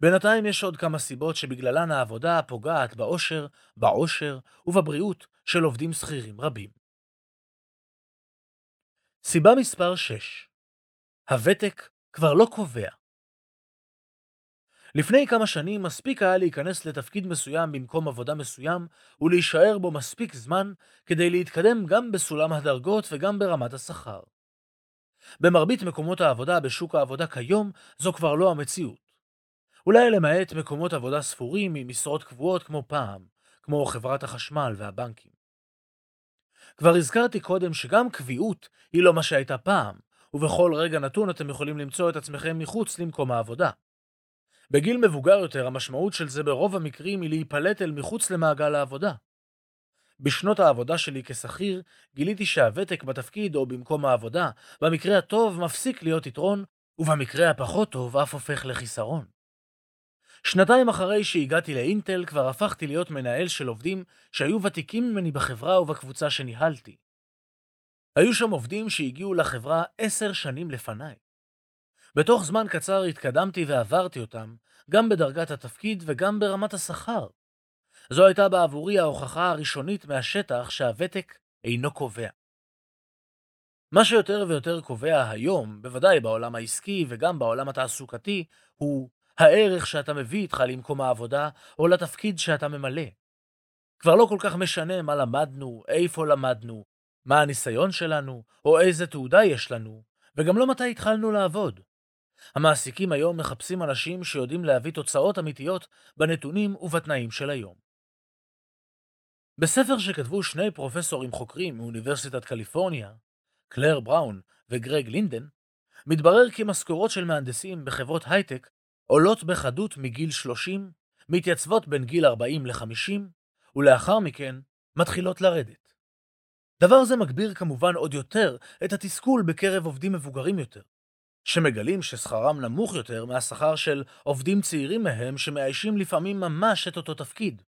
[SPEAKER 2] בינתיים יש עוד כמה סיבות שבגללן העבודה פוגעת באושר, בעושר ובבריאות של עובדים שכירים רבים. סיבה מספר 6 הוותק כבר לא קובע. לפני כמה שנים מספיק היה להיכנס לתפקיד מסוים במקום עבודה מסוים ולהישאר בו מספיק זמן כדי להתקדם גם בסולם הדרגות וגם ברמת השכר. במרבית מקומות העבודה בשוק העבודה כיום זו כבר לא המציאות. אולי למעט מקומות עבודה ספורים עם משרות קבועות כמו פעם, כמו חברת החשמל והבנקים. כבר הזכרתי קודם שגם קביעות היא לא מה שהייתה פעם, ובכל רגע נתון אתם יכולים למצוא את עצמכם מחוץ למקום העבודה. בגיל מבוגר יותר המשמעות של זה ברוב המקרים היא להיפלט אל מחוץ למעגל העבודה. בשנות העבודה שלי כשכיר גיליתי שהוותק בתפקיד או במקום העבודה במקרה הטוב מפסיק להיות יתרון ובמקרה הפחות טוב אף הופך לחיסרון. שנתיים אחרי שהגעתי לאינטל כבר הפכתי להיות מנהל של עובדים שהיו ותיקים ממני בחברה ובקבוצה שניהלתי. היו שם עובדים שהגיעו לחברה עשר שנים לפניי. בתוך זמן קצר התקדמתי ועברתי אותם, גם בדרגת התפקיד וגם ברמת השכר. זו הייתה בעבורי ההוכחה הראשונית מהשטח שהוותק אינו קובע. מה שיותר ויותר קובע היום, בוודאי בעולם העסקי וגם בעולם התעסוקתי, הוא הערך שאתה מביא איתך למקום העבודה או לתפקיד שאתה ממלא. כבר לא כל כך משנה מה למדנו, איפה למדנו, מה הניסיון שלנו, או איזה תעודה יש לנו, וגם לא מתי התחלנו לעבוד. המעסיקים היום מחפשים אנשים שיודעים להביא תוצאות אמיתיות בנתונים ובתנאים של היום. בספר שכתבו שני פרופסורים חוקרים מאוניברסיטת קליפורניה, קלר בראון וגרג לינדן, מתברר כי משכורות של מהנדסים בחברות הייטק עולות בחדות מגיל 30, מתייצבות בין גיל 40 ל-50, ולאחר מכן מתחילות לרדת. דבר זה מגביר כמובן עוד יותר את התסכול בקרב עובדים מבוגרים יותר, שמגלים ששכרם נמוך יותר מהשכר של עובדים צעירים מהם שמאיישים לפעמים ממש את אותו תפקיד.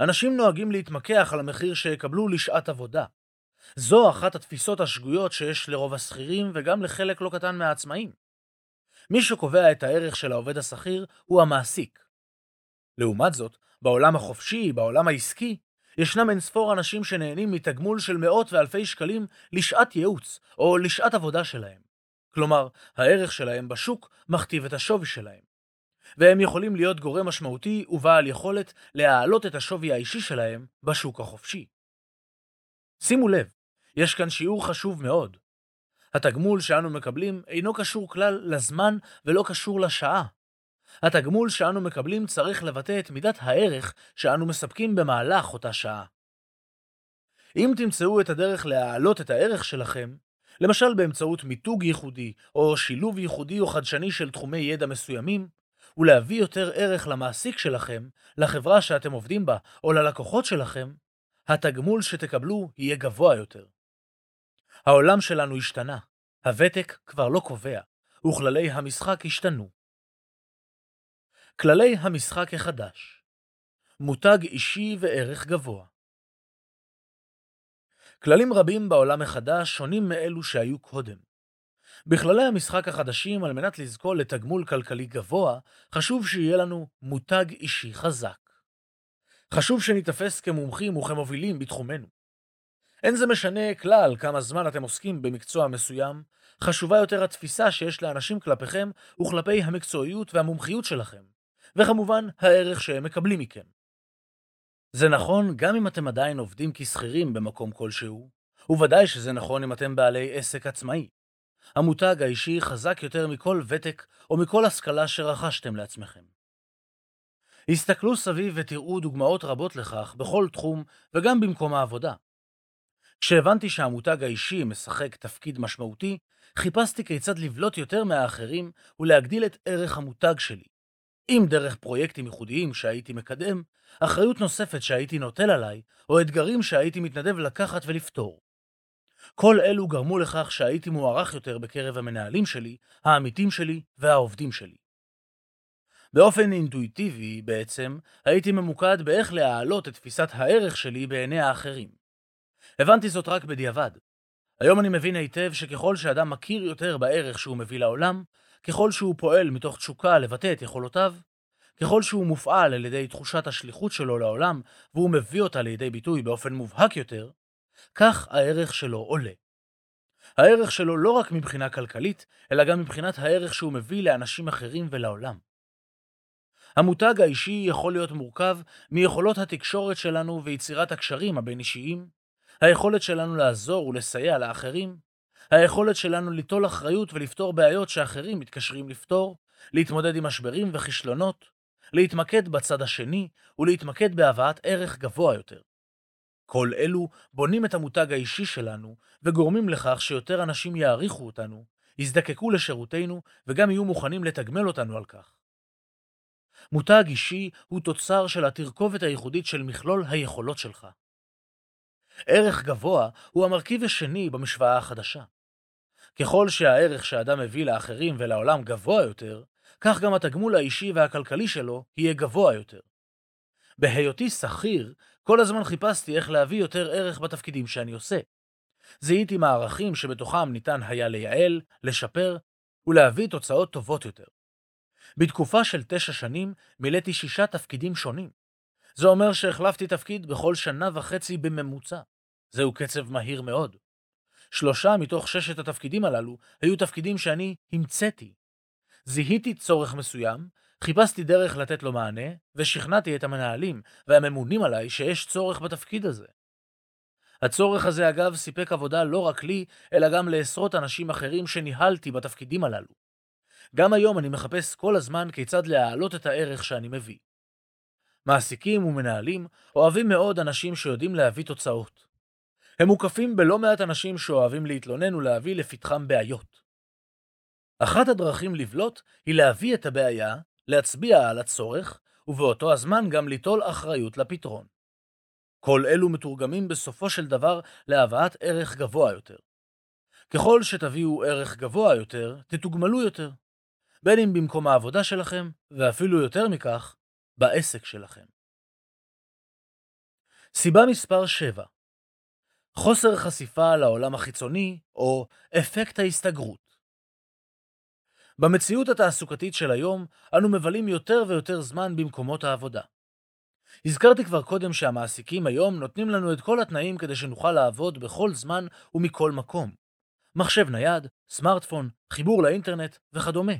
[SPEAKER 2] אנשים נוהגים להתמקח על המחיר שיקבלו לשעת עבודה. זו אחת התפיסות השגויות שיש לרוב השכירים וגם לחלק לא קטן מהעצמאים. מי שקובע את הערך של העובד השכיר הוא המעסיק. לעומת זאת, בעולם החופשי, בעולם העסקי, ישנם אין ספור אנשים שנהנים מתגמול של מאות ואלפי שקלים לשעת ייעוץ, או לשעת עבודה שלהם. כלומר, הערך שלהם בשוק מכתיב את השווי שלהם. והם יכולים להיות גורם משמעותי ובעל יכולת להעלות את השווי האישי שלהם בשוק החופשי. שימו לב, יש כאן שיעור חשוב מאוד. התגמול שאנו מקבלים אינו קשור כלל לזמן ולא קשור לשעה. התגמול שאנו מקבלים צריך לבטא את מידת הערך שאנו מספקים במהלך אותה שעה. אם תמצאו את הדרך להעלות את הערך שלכם, למשל באמצעות מיתוג ייחודי, או שילוב ייחודי או חדשני של תחומי ידע מסוימים, ולהביא יותר ערך למעסיק שלכם, לחברה שאתם עובדים בה, או ללקוחות שלכם, התגמול שתקבלו יהיה גבוה יותר. העולם שלנו השתנה, הוותק כבר לא קובע, וכללי המשחק השתנו. כללי המשחק החדש מותג אישי וערך גבוה כללים רבים בעולם החדש שונים מאלו שהיו קודם. בכללי המשחק החדשים, על מנת לזכור לתגמול כלכלי גבוה, חשוב שיהיה לנו מותג אישי חזק. חשוב שניתפס כמומחים וכמובילים בתחומנו. אין זה משנה כלל כמה זמן אתם עוסקים במקצוע מסוים, חשובה יותר התפיסה שיש לאנשים כלפיכם וכלפי המקצועיות והמומחיות שלכם, וכמובן הערך שהם מקבלים מכם. זה נכון גם אם אתם עדיין עובדים כשכירים במקום כלשהו, וודאי שזה נכון אם אתם בעלי עסק עצמאי. המותג האישי חזק יותר מכל ותק או מכל השכלה שרכשתם לעצמכם. הסתכלו סביב ותראו דוגמאות רבות לכך בכל תחום וגם במקום העבודה. כשהבנתי שהמותג האישי משחק תפקיד משמעותי, חיפשתי כיצד לבלוט יותר מהאחרים ולהגדיל את ערך המותג שלי. אם דרך פרויקטים ייחודיים שהייתי מקדם, אחריות נוספת שהייתי נוטל עליי, או אתגרים שהייתי מתנדב לקחת ולפתור. כל אלו גרמו לכך שהייתי מוערך יותר בקרב המנהלים שלי, העמיתים שלי והעובדים שלי. באופן אינטואיטיבי, בעצם, הייתי ממוקד באיך להעלות את תפיסת הערך שלי בעיני האחרים. הבנתי זאת רק בדיעבד. היום אני מבין היטב שככל שאדם מכיר יותר בערך שהוא מביא לעולם, ככל שהוא פועל מתוך תשוקה לבטא את יכולותיו, ככל שהוא מופעל על ידי תחושת השליחות שלו לעולם, והוא מביא אותה לידי ביטוי באופן מובהק יותר, כך הערך שלו עולה. הערך שלו לא רק מבחינה כלכלית, אלא גם מבחינת הערך שהוא מביא לאנשים אחרים ולעולם. המותג האישי יכול להיות מורכב מיכולות התקשורת שלנו ויצירת הקשרים הבין-אישיים, היכולת שלנו לעזור ולסייע לאחרים, היכולת שלנו ליטול אחריות ולפתור בעיות שאחרים מתקשרים לפתור, להתמודד עם משברים וכישלונות, להתמקד בצד השני ולהתמקד בהבאת ערך גבוה יותר. כל אלו בונים את המותג האישי שלנו וגורמים לכך שיותר אנשים יעריכו אותנו, יזדקקו לשירותינו וגם יהיו מוכנים לתגמל אותנו על כך. מותג אישי הוא תוצר של התרכובת הייחודית של מכלול היכולות שלך. ערך גבוה הוא המרכיב השני במשוואה החדשה. ככל שהערך שאדם מביא לאחרים ולעולם גבוה יותר, כך גם התגמול האישי והכלכלי שלו יהיה גבוה יותר. בהיותי שכיר, כל הזמן חיפשתי איך להביא יותר ערך בתפקידים שאני עושה. זיהיתי מערכים שבתוכם ניתן היה לייעל, לשפר ולהביא תוצאות טובות יותר. בתקופה של תשע שנים מילאתי שישה תפקידים שונים. זה אומר שהחלפתי תפקיד בכל שנה וחצי בממוצע. זהו קצב מהיר מאוד. שלושה מתוך ששת התפקידים הללו היו תפקידים שאני המצאתי. זיהיתי צורך מסוים, חיפשתי דרך לתת לו מענה, ושכנעתי את המנהלים והממונים עליי שיש צורך בתפקיד הזה. הצורך הזה אגב סיפק עבודה לא רק לי, אלא גם לעשרות אנשים אחרים שניהלתי בתפקידים הללו. גם היום אני מחפש כל הזמן כיצד להעלות את הערך שאני מביא. מעסיקים ומנהלים אוהבים מאוד אנשים שיודעים להביא תוצאות. הם מוקפים בלא מעט אנשים שאוהבים להתלונן ולהביא לפתחם בעיות. אחת הדרכים לבלוט היא להביא את הבעיה, להצביע על הצורך, ובאותו הזמן גם ליטול אחריות לפתרון. כל אלו מתורגמים בסופו של דבר להבאת ערך גבוה יותר. ככל שתביאו ערך גבוה יותר, תתוגמלו יותר. בין אם במקום העבודה שלכם, ואפילו יותר מכך, בעסק שלכם. סיבה מספר 7 חוסר חשיפה לעולם החיצוני, או אפקט ההסתגרות. במציאות התעסוקתית של היום, אנו מבלים יותר ויותר זמן במקומות העבודה. הזכרתי כבר קודם שהמעסיקים היום נותנים לנו את כל התנאים כדי שנוכל לעבוד בכל זמן ומכל מקום. מחשב נייד, סמארטפון, חיבור לאינטרנט וכדומה.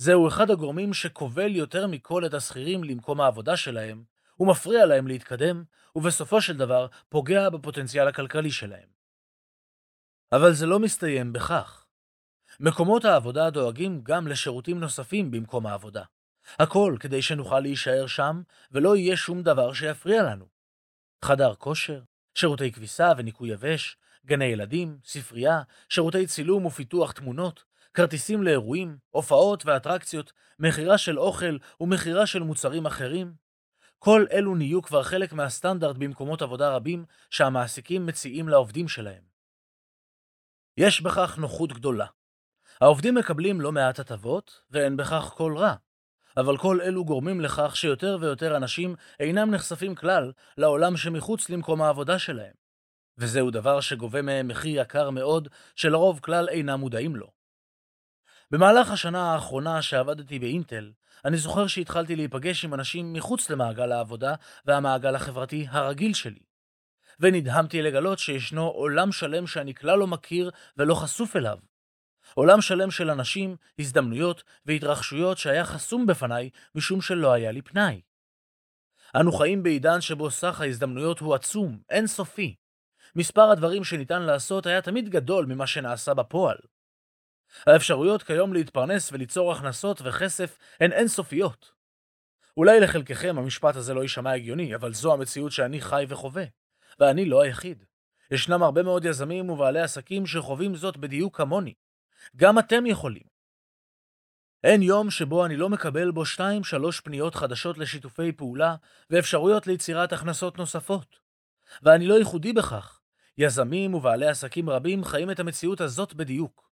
[SPEAKER 2] זהו אחד הגורמים שכובל יותר מכל את השכירים למקום העבודה שלהם, ומפריע להם להתקדם, ובסופו של דבר פוגע בפוטנציאל הכלכלי שלהם. אבל זה לא מסתיים בכך. מקומות העבודה דואגים גם לשירותים נוספים במקום העבודה. הכל כדי שנוכל להישאר שם, ולא יהיה שום דבר שיפריע לנו. חדר כושר, שירותי כביסה וניקוי יבש, גני ילדים, ספרייה, שירותי צילום ופיתוח תמונות, כרטיסים לאירועים, הופעות ואטרקציות, מכירה של אוכל ומכירה של מוצרים אחרים. כל אלו נהיו כבר חלק מהסטנדרט במקומות עבודה רבים שהמעסיקים מציעים לעובדים שלהם. יש בכך נוחות גדולה. העובדים מקבלים לא מעט הטבות, ואין בכך כל רע. אבל כל אלו גורמים לכך שיותר ויותר אנשים אינם נחשפים כלל לעולם שמחוץ למקום העבודה שלהם. וזהו דבר שגובה מהם מחיר יקר מאוד, שלרוב כלל אינם מודעים לו. במהלך השנה האחרונה שעבדתי באינטל, אני זוכר שהתחלתי להיפגש עם אנשים מחוץ למעגל העבודה והמעגל החברתי הרגיל שלי. ונדהמתי לגלות שישנו עולם שלם שאני כלל לא מכיר ולא חשוף אליו. עולם שלם של אנשים, הזדמנויות והתרחשויות שהיה חסום בפניי משום שלא היה לי פנאי. אנו חיים בעידן שבו סך ההזדמנויות הוא עצום, אינסופי. מספר הדברים שניתן לעשות היה תמיד גדול ממה שנעשה בפועל. האפשרויות כיום להתפרנס וליצור הכנסות וכסף הן אינסופיות. אולי לחלקכם המשפט הזה לא יישמע הגיוני, אבל זו המציאות שאני חי וחווה. ואני לא היחיד. ישנם הרבה מאוד יזמים ובעלי עסקים שחווים זאת בדיוק כמוני. גם אתם יכולים. אין יום שבו אני לא מקבל בו 2-3 פניות חדשות לשיתופי פעולה ואפשרויות ליצירת הכנסות נוספות. ואני לא ייחודי בכך. יזמים ובעלי עסקים רבים חיים את המציאות הזאת בדיוק.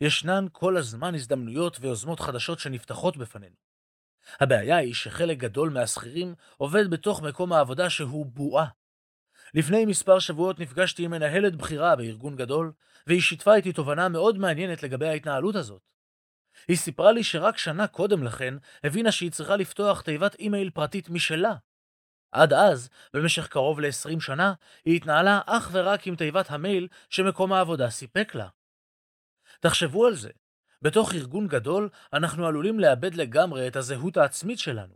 [SPEAKER 2] ישנן כל הזמן הזדמנויות ויוזמות חדשות שנפתחות בפנינו. הבעיה היא שחלק גדול מהשכירים עובד בתוך מקום העבודה שהוא בועה. לפני מספר שבועות נפגשתי עם מנהלת בכירה בארגון גדול, והיא שיתפה איתי תובנה מאוד מעניינת לגבי ההתנהלות הזאת. היא סיפרה לי שרק שנה קודם לכן הבינה שהיא צריכה לפתוח תיבת אימייל פרטית משלה. עד אז, במשך קרוב ל-20 שנה, היא התנהלה אך ורק עם תיבת המייל שמקום העבודה סיפק לה. תחשבו על זה, בתוך ארגון גדול אנחנו עלולים לאבד לגמרי את הזהות העצמית שלנו.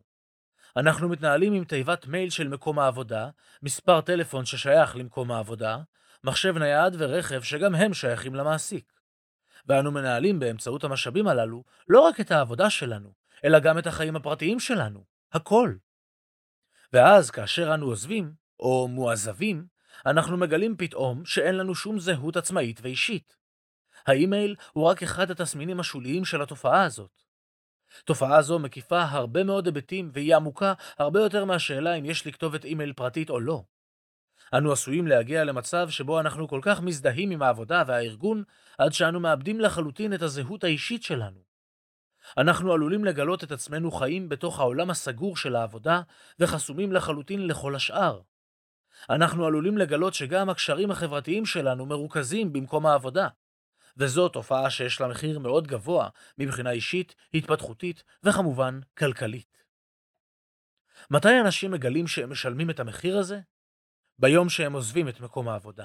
[SPEAKER 2] אנחנו מתנהלים עם תיבת מייל של מקום העבודה, מספר טלפון ששייך למקום העבודה, מחשב נייד ורכב שגם הם שייכים למעסיק. ואנו מנהלים באמצעות המשאבים הללו לא רק את העבודה שלנו, אלא גם את החיים הפרטיים שלנו, הכל. ואז כאשר אנו עוזבים, או מועזבים, אנחנו מגלים פתאום שאין לנו שום זהות עצמאית ואישית. האימייל הוא רק אחד התסמינים השוליים של התופעה הזאת. תופעה זו מקיפה הרבה מאוד היבטים והיא עמוקה הרבה יותר מהשאלה אם יש לי כתובת אימייל פרטית או לא. אנו עשויים להגיע למצב שבו אנחנו כל כך מזדהים עם העבודה והארגון, עד שאנו מאבדים לחלוטין את הזהות האישית שלנו. אנחנו עלולים לגלות את עצמנו חיים בתוך העולם הסגור של העבודה, וחסומים לחלוטין לכל השאר. אנחנו עלולים לגלות שגם הקשרים החברתיים שלנו מרוכזים במקום העבודה. וזו תופעה שיש לה מחיר מאוד גבוה מבחינה אישית, התפתחותית וכמובן כלכלית. מתי אנשים מגלים שהם משלמים את המחיר הזה? ביום שהם עוזבים את מקום העבודה.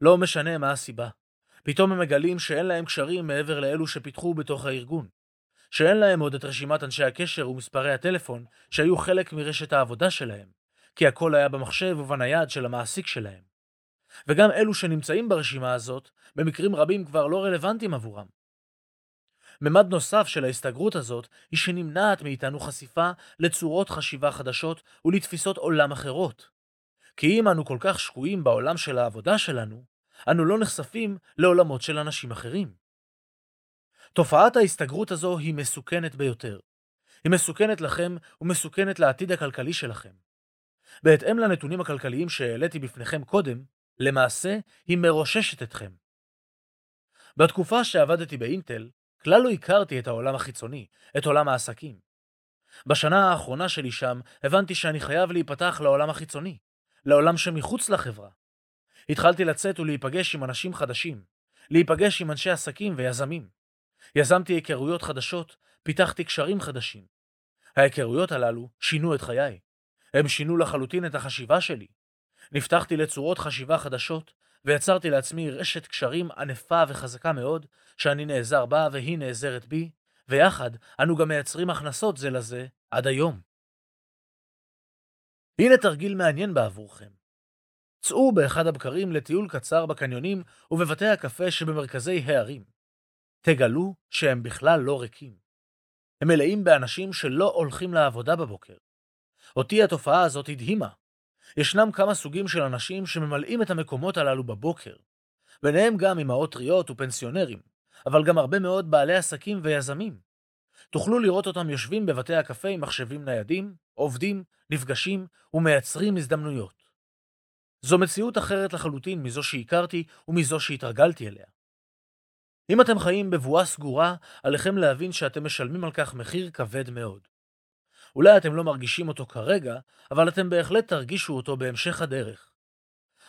[SPEAKER 2] לא משנה מה הסיבה. פתאום הם מגלים שאין להם קשרים מעבר לאלו שפיתחו בתוך הארגון. שאין להם עוד את רשימת אנשי הקשר ומספרי הטלפון שהיו חלק מרשת העבודה שלהם, כי הכל היה במחשב ובנייד של המעסיק שלהם. וגם אלו שנמצאים ברשימה הזאת, במקרים רבים כבר לא רלוונטיים עבורם. ממד נוסף של ההסתגרות הזאת היא שנמנעת מאיתנו חשיפה לצורות חשיבה חדשות ולתפיסות עולם אחרות. כי אם אנו כל כך שקועים בעולם של העבודה שלנו, אנו לא נחשפים לעולמות של אנשים אחרים. תופעת ההסתגרות הזו היא מסוכנת ביותר. היא מסוכנת לכם ומסוכנת לעתיד הכלכלי שלכם. בהתאם לנתונים הכלכליים שהעליתי בפניכם קודם, למעשה היא מרוששת אתכם. בתקופה שעבדתי באינטל, כלל לא הכרתי את העולם החיצוני, את עולם העסקים. בשנה האחרונה שלי שם, הבנתי שאני חייב להיפתח לעולם החיצוני, לעולם שמחוץ לחברה. התחלתי לצאת ולהיפגש עם אנשים חדשים, להיפגש עם אנשי עסקים ויזמים. יזמתי היכרויות חדשות, פיתחתי קשרים חדשים. ההיכרויות הללו שינו את חיי. הם שינו לחלוטין את החשיבה שלי. נפתחתי לצורות חשיבה חדשות, ויצרתי לעצמי רשת קשרים ענפה וחזקה מאוד, שאני נעזר בה והיא נעזרת בי, ויחד אנו גם מייצרים הכנסות זה לזה עד היום. הנה תרגיל מעניין בעבורכם. צאו באחד הבקרים לטיול קצר בקניונים ובבתי הקפה שבמרכזי הערים. תגלו שהם בכלל לא ריקים. הם מלאים באנשים שלא הולכים לעבודה בבוקר. אותי התופעה הזאת הדהימה. ישנם כמה סוגים של אנשים שממלאים את המקומות הללו בבוקר. ביניהם גם אמהות טריות ופנסיונרים, אבל גם הרבה מאוד בעלי עסקים ויזמים. תוכלו לראות אותם יושבים בבתי הקפה עם מחשבים ניידים, עובדים, נפגשים ומייצרים הזדמנויות. זו מציאות אחרת לחלוטין מזו שהכרתי ומזו שהתרגלתי אליה. אם אתם חיים בבועה סגורה, עליכם להבין שאתם משלמים על כך מחיר כבד מאוד. אולי אתם לא מרגישים אותו כרגע, אבל אתם בהחלט תרגישו אותו בהמשך הדרך.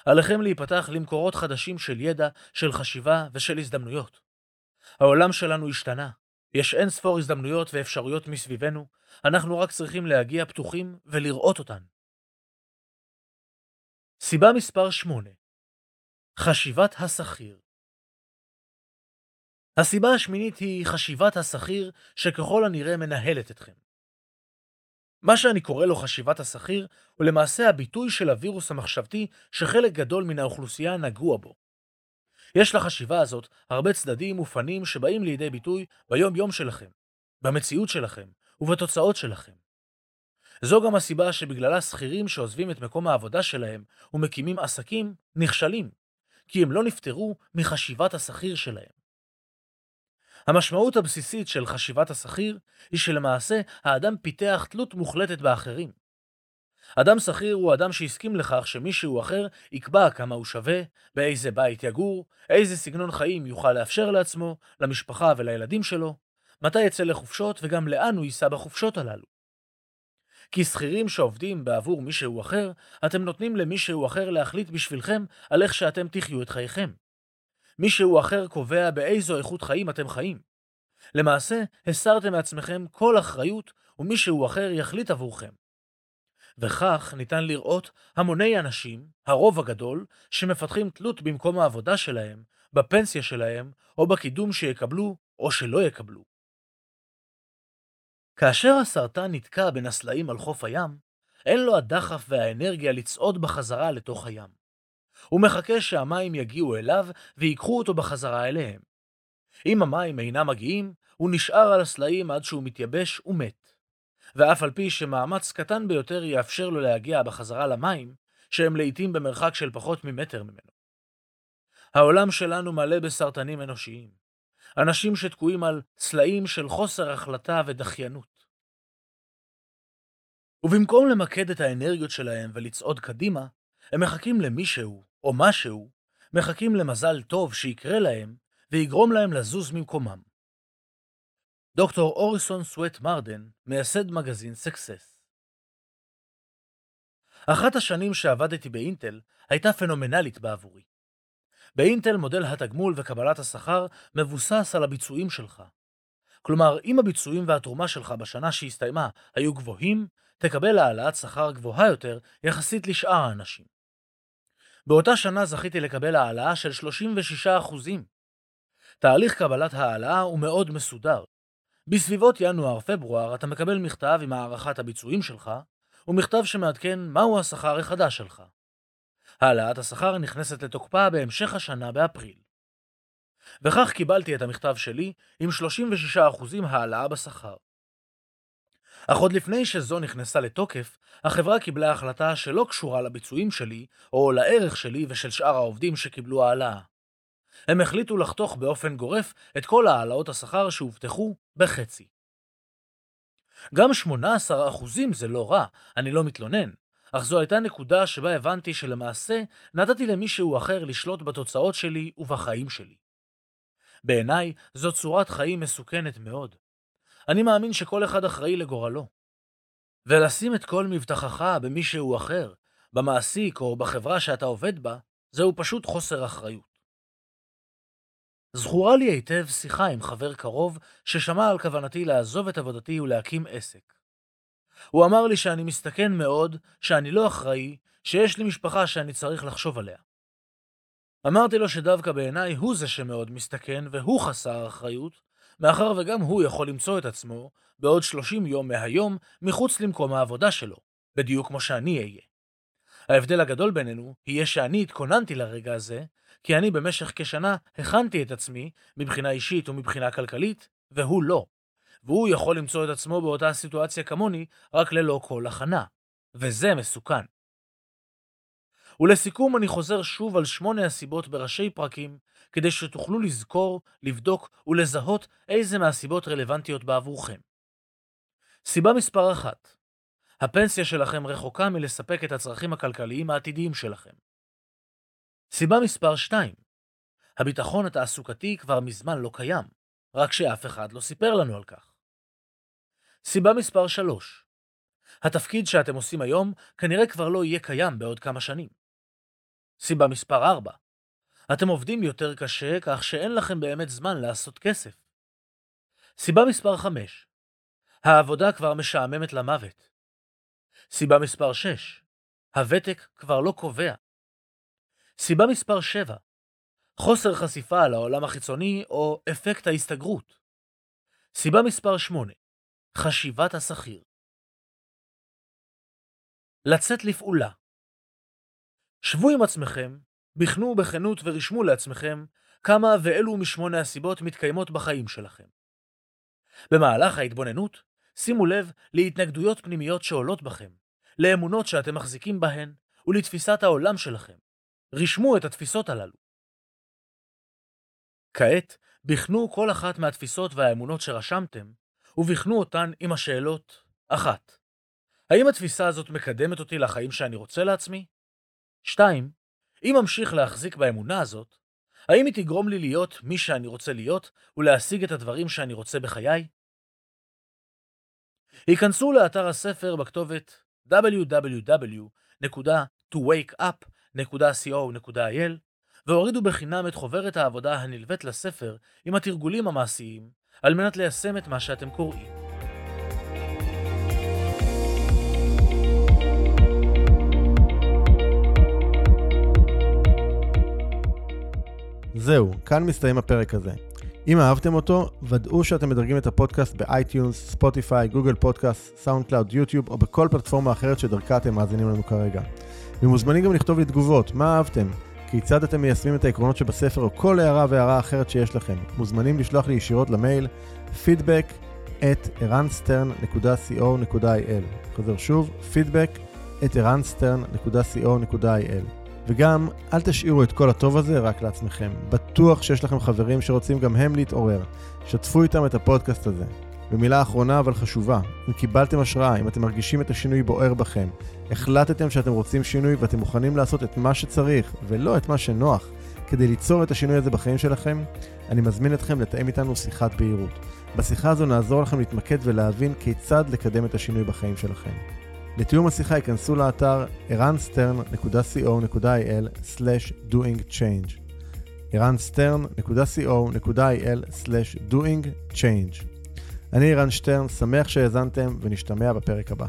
[SPEAKER 2] עליכם להיפתח למקורות חדשים של ידע, של חשיבה ושל הזדמנויות. העולם שלנו השתנה. יש אין ספור הזדמנויות ואפשרויות מסביבנו, אנחנו רק צריכים להגיע פתוחים ולראות אותן. סיבה מספר 8 חשיבת השכיר הסיבה השמינית היא חשיבת השכיר שככל הנראה מנהלת אתכם. מה שאני קורא לו חשיבת השכיר הוא למעשה הביטוי של הווירוס המחשבתי שחלק גדול מן האוכלוסייה נגוע בו. יש לחשיבה הזאת הרבה צדדים ופנים שבאים לידי ביטוי ביום יום שלכם, במציאות שלכם ובתוצאות שלכם. זו גם הסיבה שבגללה שכירים שעוזבים את מקום העבודה שלהם ומקימים עסקים נכשלים, כי הם לא נפטרו מחשיבת השכיר שלהם. המשמעות הבסיסית של חשיבת השכיר היא שלמעשה האדם פיתח תלות מוחלטת באחרים. אדם שכיר הוא אדם שהסכים לכך שמישהו אחר יקבע כמה הוא שווה, באיזה בית יגור, איזה סגנון חיים יוכל לאפשר לעצמו, למשפחה ולילדים שלו, מתי יצא לחופשות וגם לאן הוא ייסע בחופשות הללו. כי שכירים שעובדים בעבור מישהו אחר, אתם נותנים למישהו אחר להחליט בשבילכם על איך שאתם תחיו את חייכם. מישהו אחר קובע באיזו איכות חיים אתם חיים. למעשה, הסרתם מעצמכם כל אחריות ומישהו אחר יחליט עבורכם. וכך ניתן לראות המוני אנשים, הרוב הגדול, שמפתחים תלות במקום העבודה שלהם, בפנסיה שלהם, או בקידום שיקבלו או שלא יקבלו. כאשר הסרטן נתקע בין הסלעים על חוף הים, אין לו הדחף והאנרגיה לצעוד בחזרה לתוך הים. הוא מחכה שהמים יגיעו אליו ויקחו אותו בחזרה אליהם. אם המים אינם מגיעים, הוא נשאר על הסלעים עד שהוא מתייבש ומת. ואף על פי שמאמץ קטן ביותר יאפשר לו להגיע בחזרה למים, שהם לעיתים במרחק של פחות ממטר ממנו. העולם שלנו מלא בסרטנים אנושיים. אנשים שתקועים על סלעים של חוסר החלטה ודחיינות. ובמקום למקד את האנרגיות שלהם ולצעוד קדימה, הם מחכים למישהו או משהו, מחכים למזל טוב שיקרה להם ויגרום להם לזוז ממקומם. דוקטור אוריסון סווט מרדן, מייסד מגזין סקסס. אחת השנים שעבדתי באינטל הייתה פנומנלית בעבורי. באינטל מודל התגמול וקבלת השכר מבוסס על הביצועים שלך. כלומר, אם הביצועים והתרומה שלך בשנה שהסתיימה היו גבוהים, תקבל העלאת שכר גבוהה יותר יחסית לשאר האנשים. באותה שנה זכיתי לקבל העלאה של 36%. תהליך קבלת העלאה הוא מאוד מסודר. בסביבות ינואר-פברואר אתה מקבל מכתב עם הערכת הביצועים שלך, ומכתב שמעדכן מהו השכר החדש שלך. העלאת השכר נכנסת לתוקפה בהמשך השנה באפריל. וכך קיבלתי את המכתב שלי עם 36% העלאה בשכר. אך עוד לפני שזו נכנסה לתוקף, החברה קיבלה החלטה שלא קשורה לביצועים שלי, או לערך שלי ושל שאר העובדים שקיבלו העלאה. הם החליטו לחתוך באופן גורף את כל העלאות השכר שהובטחו בחצי. גם 18% זה לא רע, אני לא מתלונן, אך זו הייתה נקודה שבה הבנתי שלמעשה נתתי למישהו אחר לשלוט בתוצאות שלי ובחיים שלי. בעיניי זו צורת חיים מסוכנת מאוד. אני מאמין שכל אחד אחראי לגורלו. ולשים את כל מבטחך במישהו אחר, במעסיק או בחברה שאתה עובד בה, זהו פשוט חוסר אחריות. זכורה לי היטב שיחה עם חבר קרוב ששמע על כוונתי לעזוב את עבודתי ולהקים עסק. הוא אמר לי שאני מסתכן מאוד, שאני לא אחראי, שיש לי משפחה שאני צריך לחשוב עליה. אמרתי לו שדווקא בעיניי הוא זה שמאוד מסתכן והוא חסר אחריות, מאחר וגם הוא יכול למצוא את עצמו בעוד 30 יום מהיום מחוץ למקום העבודה שלו, בדיוק כמו שאני אהיה. ההבדל הגדול בינינו יהיה שאני התכוננתי לרגע הזה, כי אני במשך כשנה הכנתי את עצמי מבחינה אישית ומבחינה כלכלית, והוא לא. והוא יכול למצוא את עצמו באותה סיטואציה כמוני, רק ללא כל הכנה. וזה מסוכן. ולסיכום אני חוזר שוב על שמונה הסיבות בראשי פרקים, כדי שתוכלו לזכור, לבדוק ולזהות איזה מהסיבות רלוונטיות בעבורכם. סיבה מספר אחת הפנסיה שלכם רחוקה מלספק את הצרכים הכלכליים העתידיים שלכם. סיבה מספר 2 הביטחון התעסוקתי כבר מזמן לא קיים, רק שאף אחד לא סיפר לנו על כך. סיבה מספר 3 התפקיד שאתם עושים היום כנראה כבר לא יהיה קיים בעוד כמה שנים. סיבה מספר 4 אתם עובדים יותר קשה כך שאין לכם באמת זמן לעשות כסף. סיבה מספר 5 העבודה כבר משעממת למוות. סיבה מספר 6 הוותק כבר לא קובע. סיבה מספר 7 חוסר חשיפה לעולם החיצוני או אפקט ההסתגרות. סיבה מספר 8 חשיבת השכיר. לצאת לפעולה. שבו עם עצמכם, בחנו בכנות ורשמו לעצמכם כמה ואילו משמונה הסיבות מתקיימות בחיים שלכם. במהלך ההתבוננות, שימו לב להתנגדויות פנימיות שעולות בכם, לאמונות שאתם מחזיקים בהן ולתפיסת העולם שלכם. רשמו את התפיסות הללו. כעת, בחנו כל אחת מהתפיסות והאמונות שרשמתם, ובחנו אותן עם השאלות 1. האם התפיסה הזאת מקדמת אותי לחיים שאני רוצה לעצמי? 2. אם אמשיך להחזיק באמונה הזאת, האם היא תגרום לי להיות מי שאני רוצה להיות ולהשיג את הדברים שאני רוצה בחיי? היכנסו לאתר הספר בכתובת www.towakeup.co.il והורידו בחינם את חוברת העבודה הנלווית לספר עם התרגולים המעשיים על מנת ליישם את מה שאתם קוראים.
[SPEAKER 1] זהו, כאן מסתיים הפרק הזה. אם אהבתם אותו, ודאו שאתם מדרגים את הפודקאסט ב iTunes, ספוטיפיי, Google Podcast, SoundCloud, יוטיוב או בכל פלטפורמה אחרת שדרכה אתם מאזינים לנו כרגע. ומוזמנים גם לכתוב לי תגובות, מה אהבתם? כיצד אתם מיישמים את העקרונות שבספר או כל הערה והערה אחרת שיש לכם. מוזמנים לשלוח לי ישירות למייל feedback at eranstern.co.il חוזר שוב, feedback at eranstern.co.il וגם, אל תשאירו את כל הטוב הזה רק לעצמכם. בטוח שיש לכם חברים שרוצים גם הם להתעורר. שתפו איתם את הפודקאסט הזה. ומילה אחרונה אבל חשובה, אם קיבלתם השראה, אם אתם מרגישים את השינוי בוער בכם, החלטתם שאתם רוצים שינוי ואתם מוכנים לעשות את מה שצריך, ולא את מה שנוח, כדי ליצור את השינוי הזה בחיים שלכם, אני מזמין אתכם לתאם איתנו שיחת בהירות. בשיחה הזו נעזור לכם להתמקד ולהבין כיצד לקדם את השינוי בחיים שלכם. לתיאום השיחה ייכנסו לאתר ערנסטרן.co.il/doingchange ערנסטרן.co.il/doingchange אני ערן שטרן, שמח שהאזנתם ונשתמע בפרק הבא.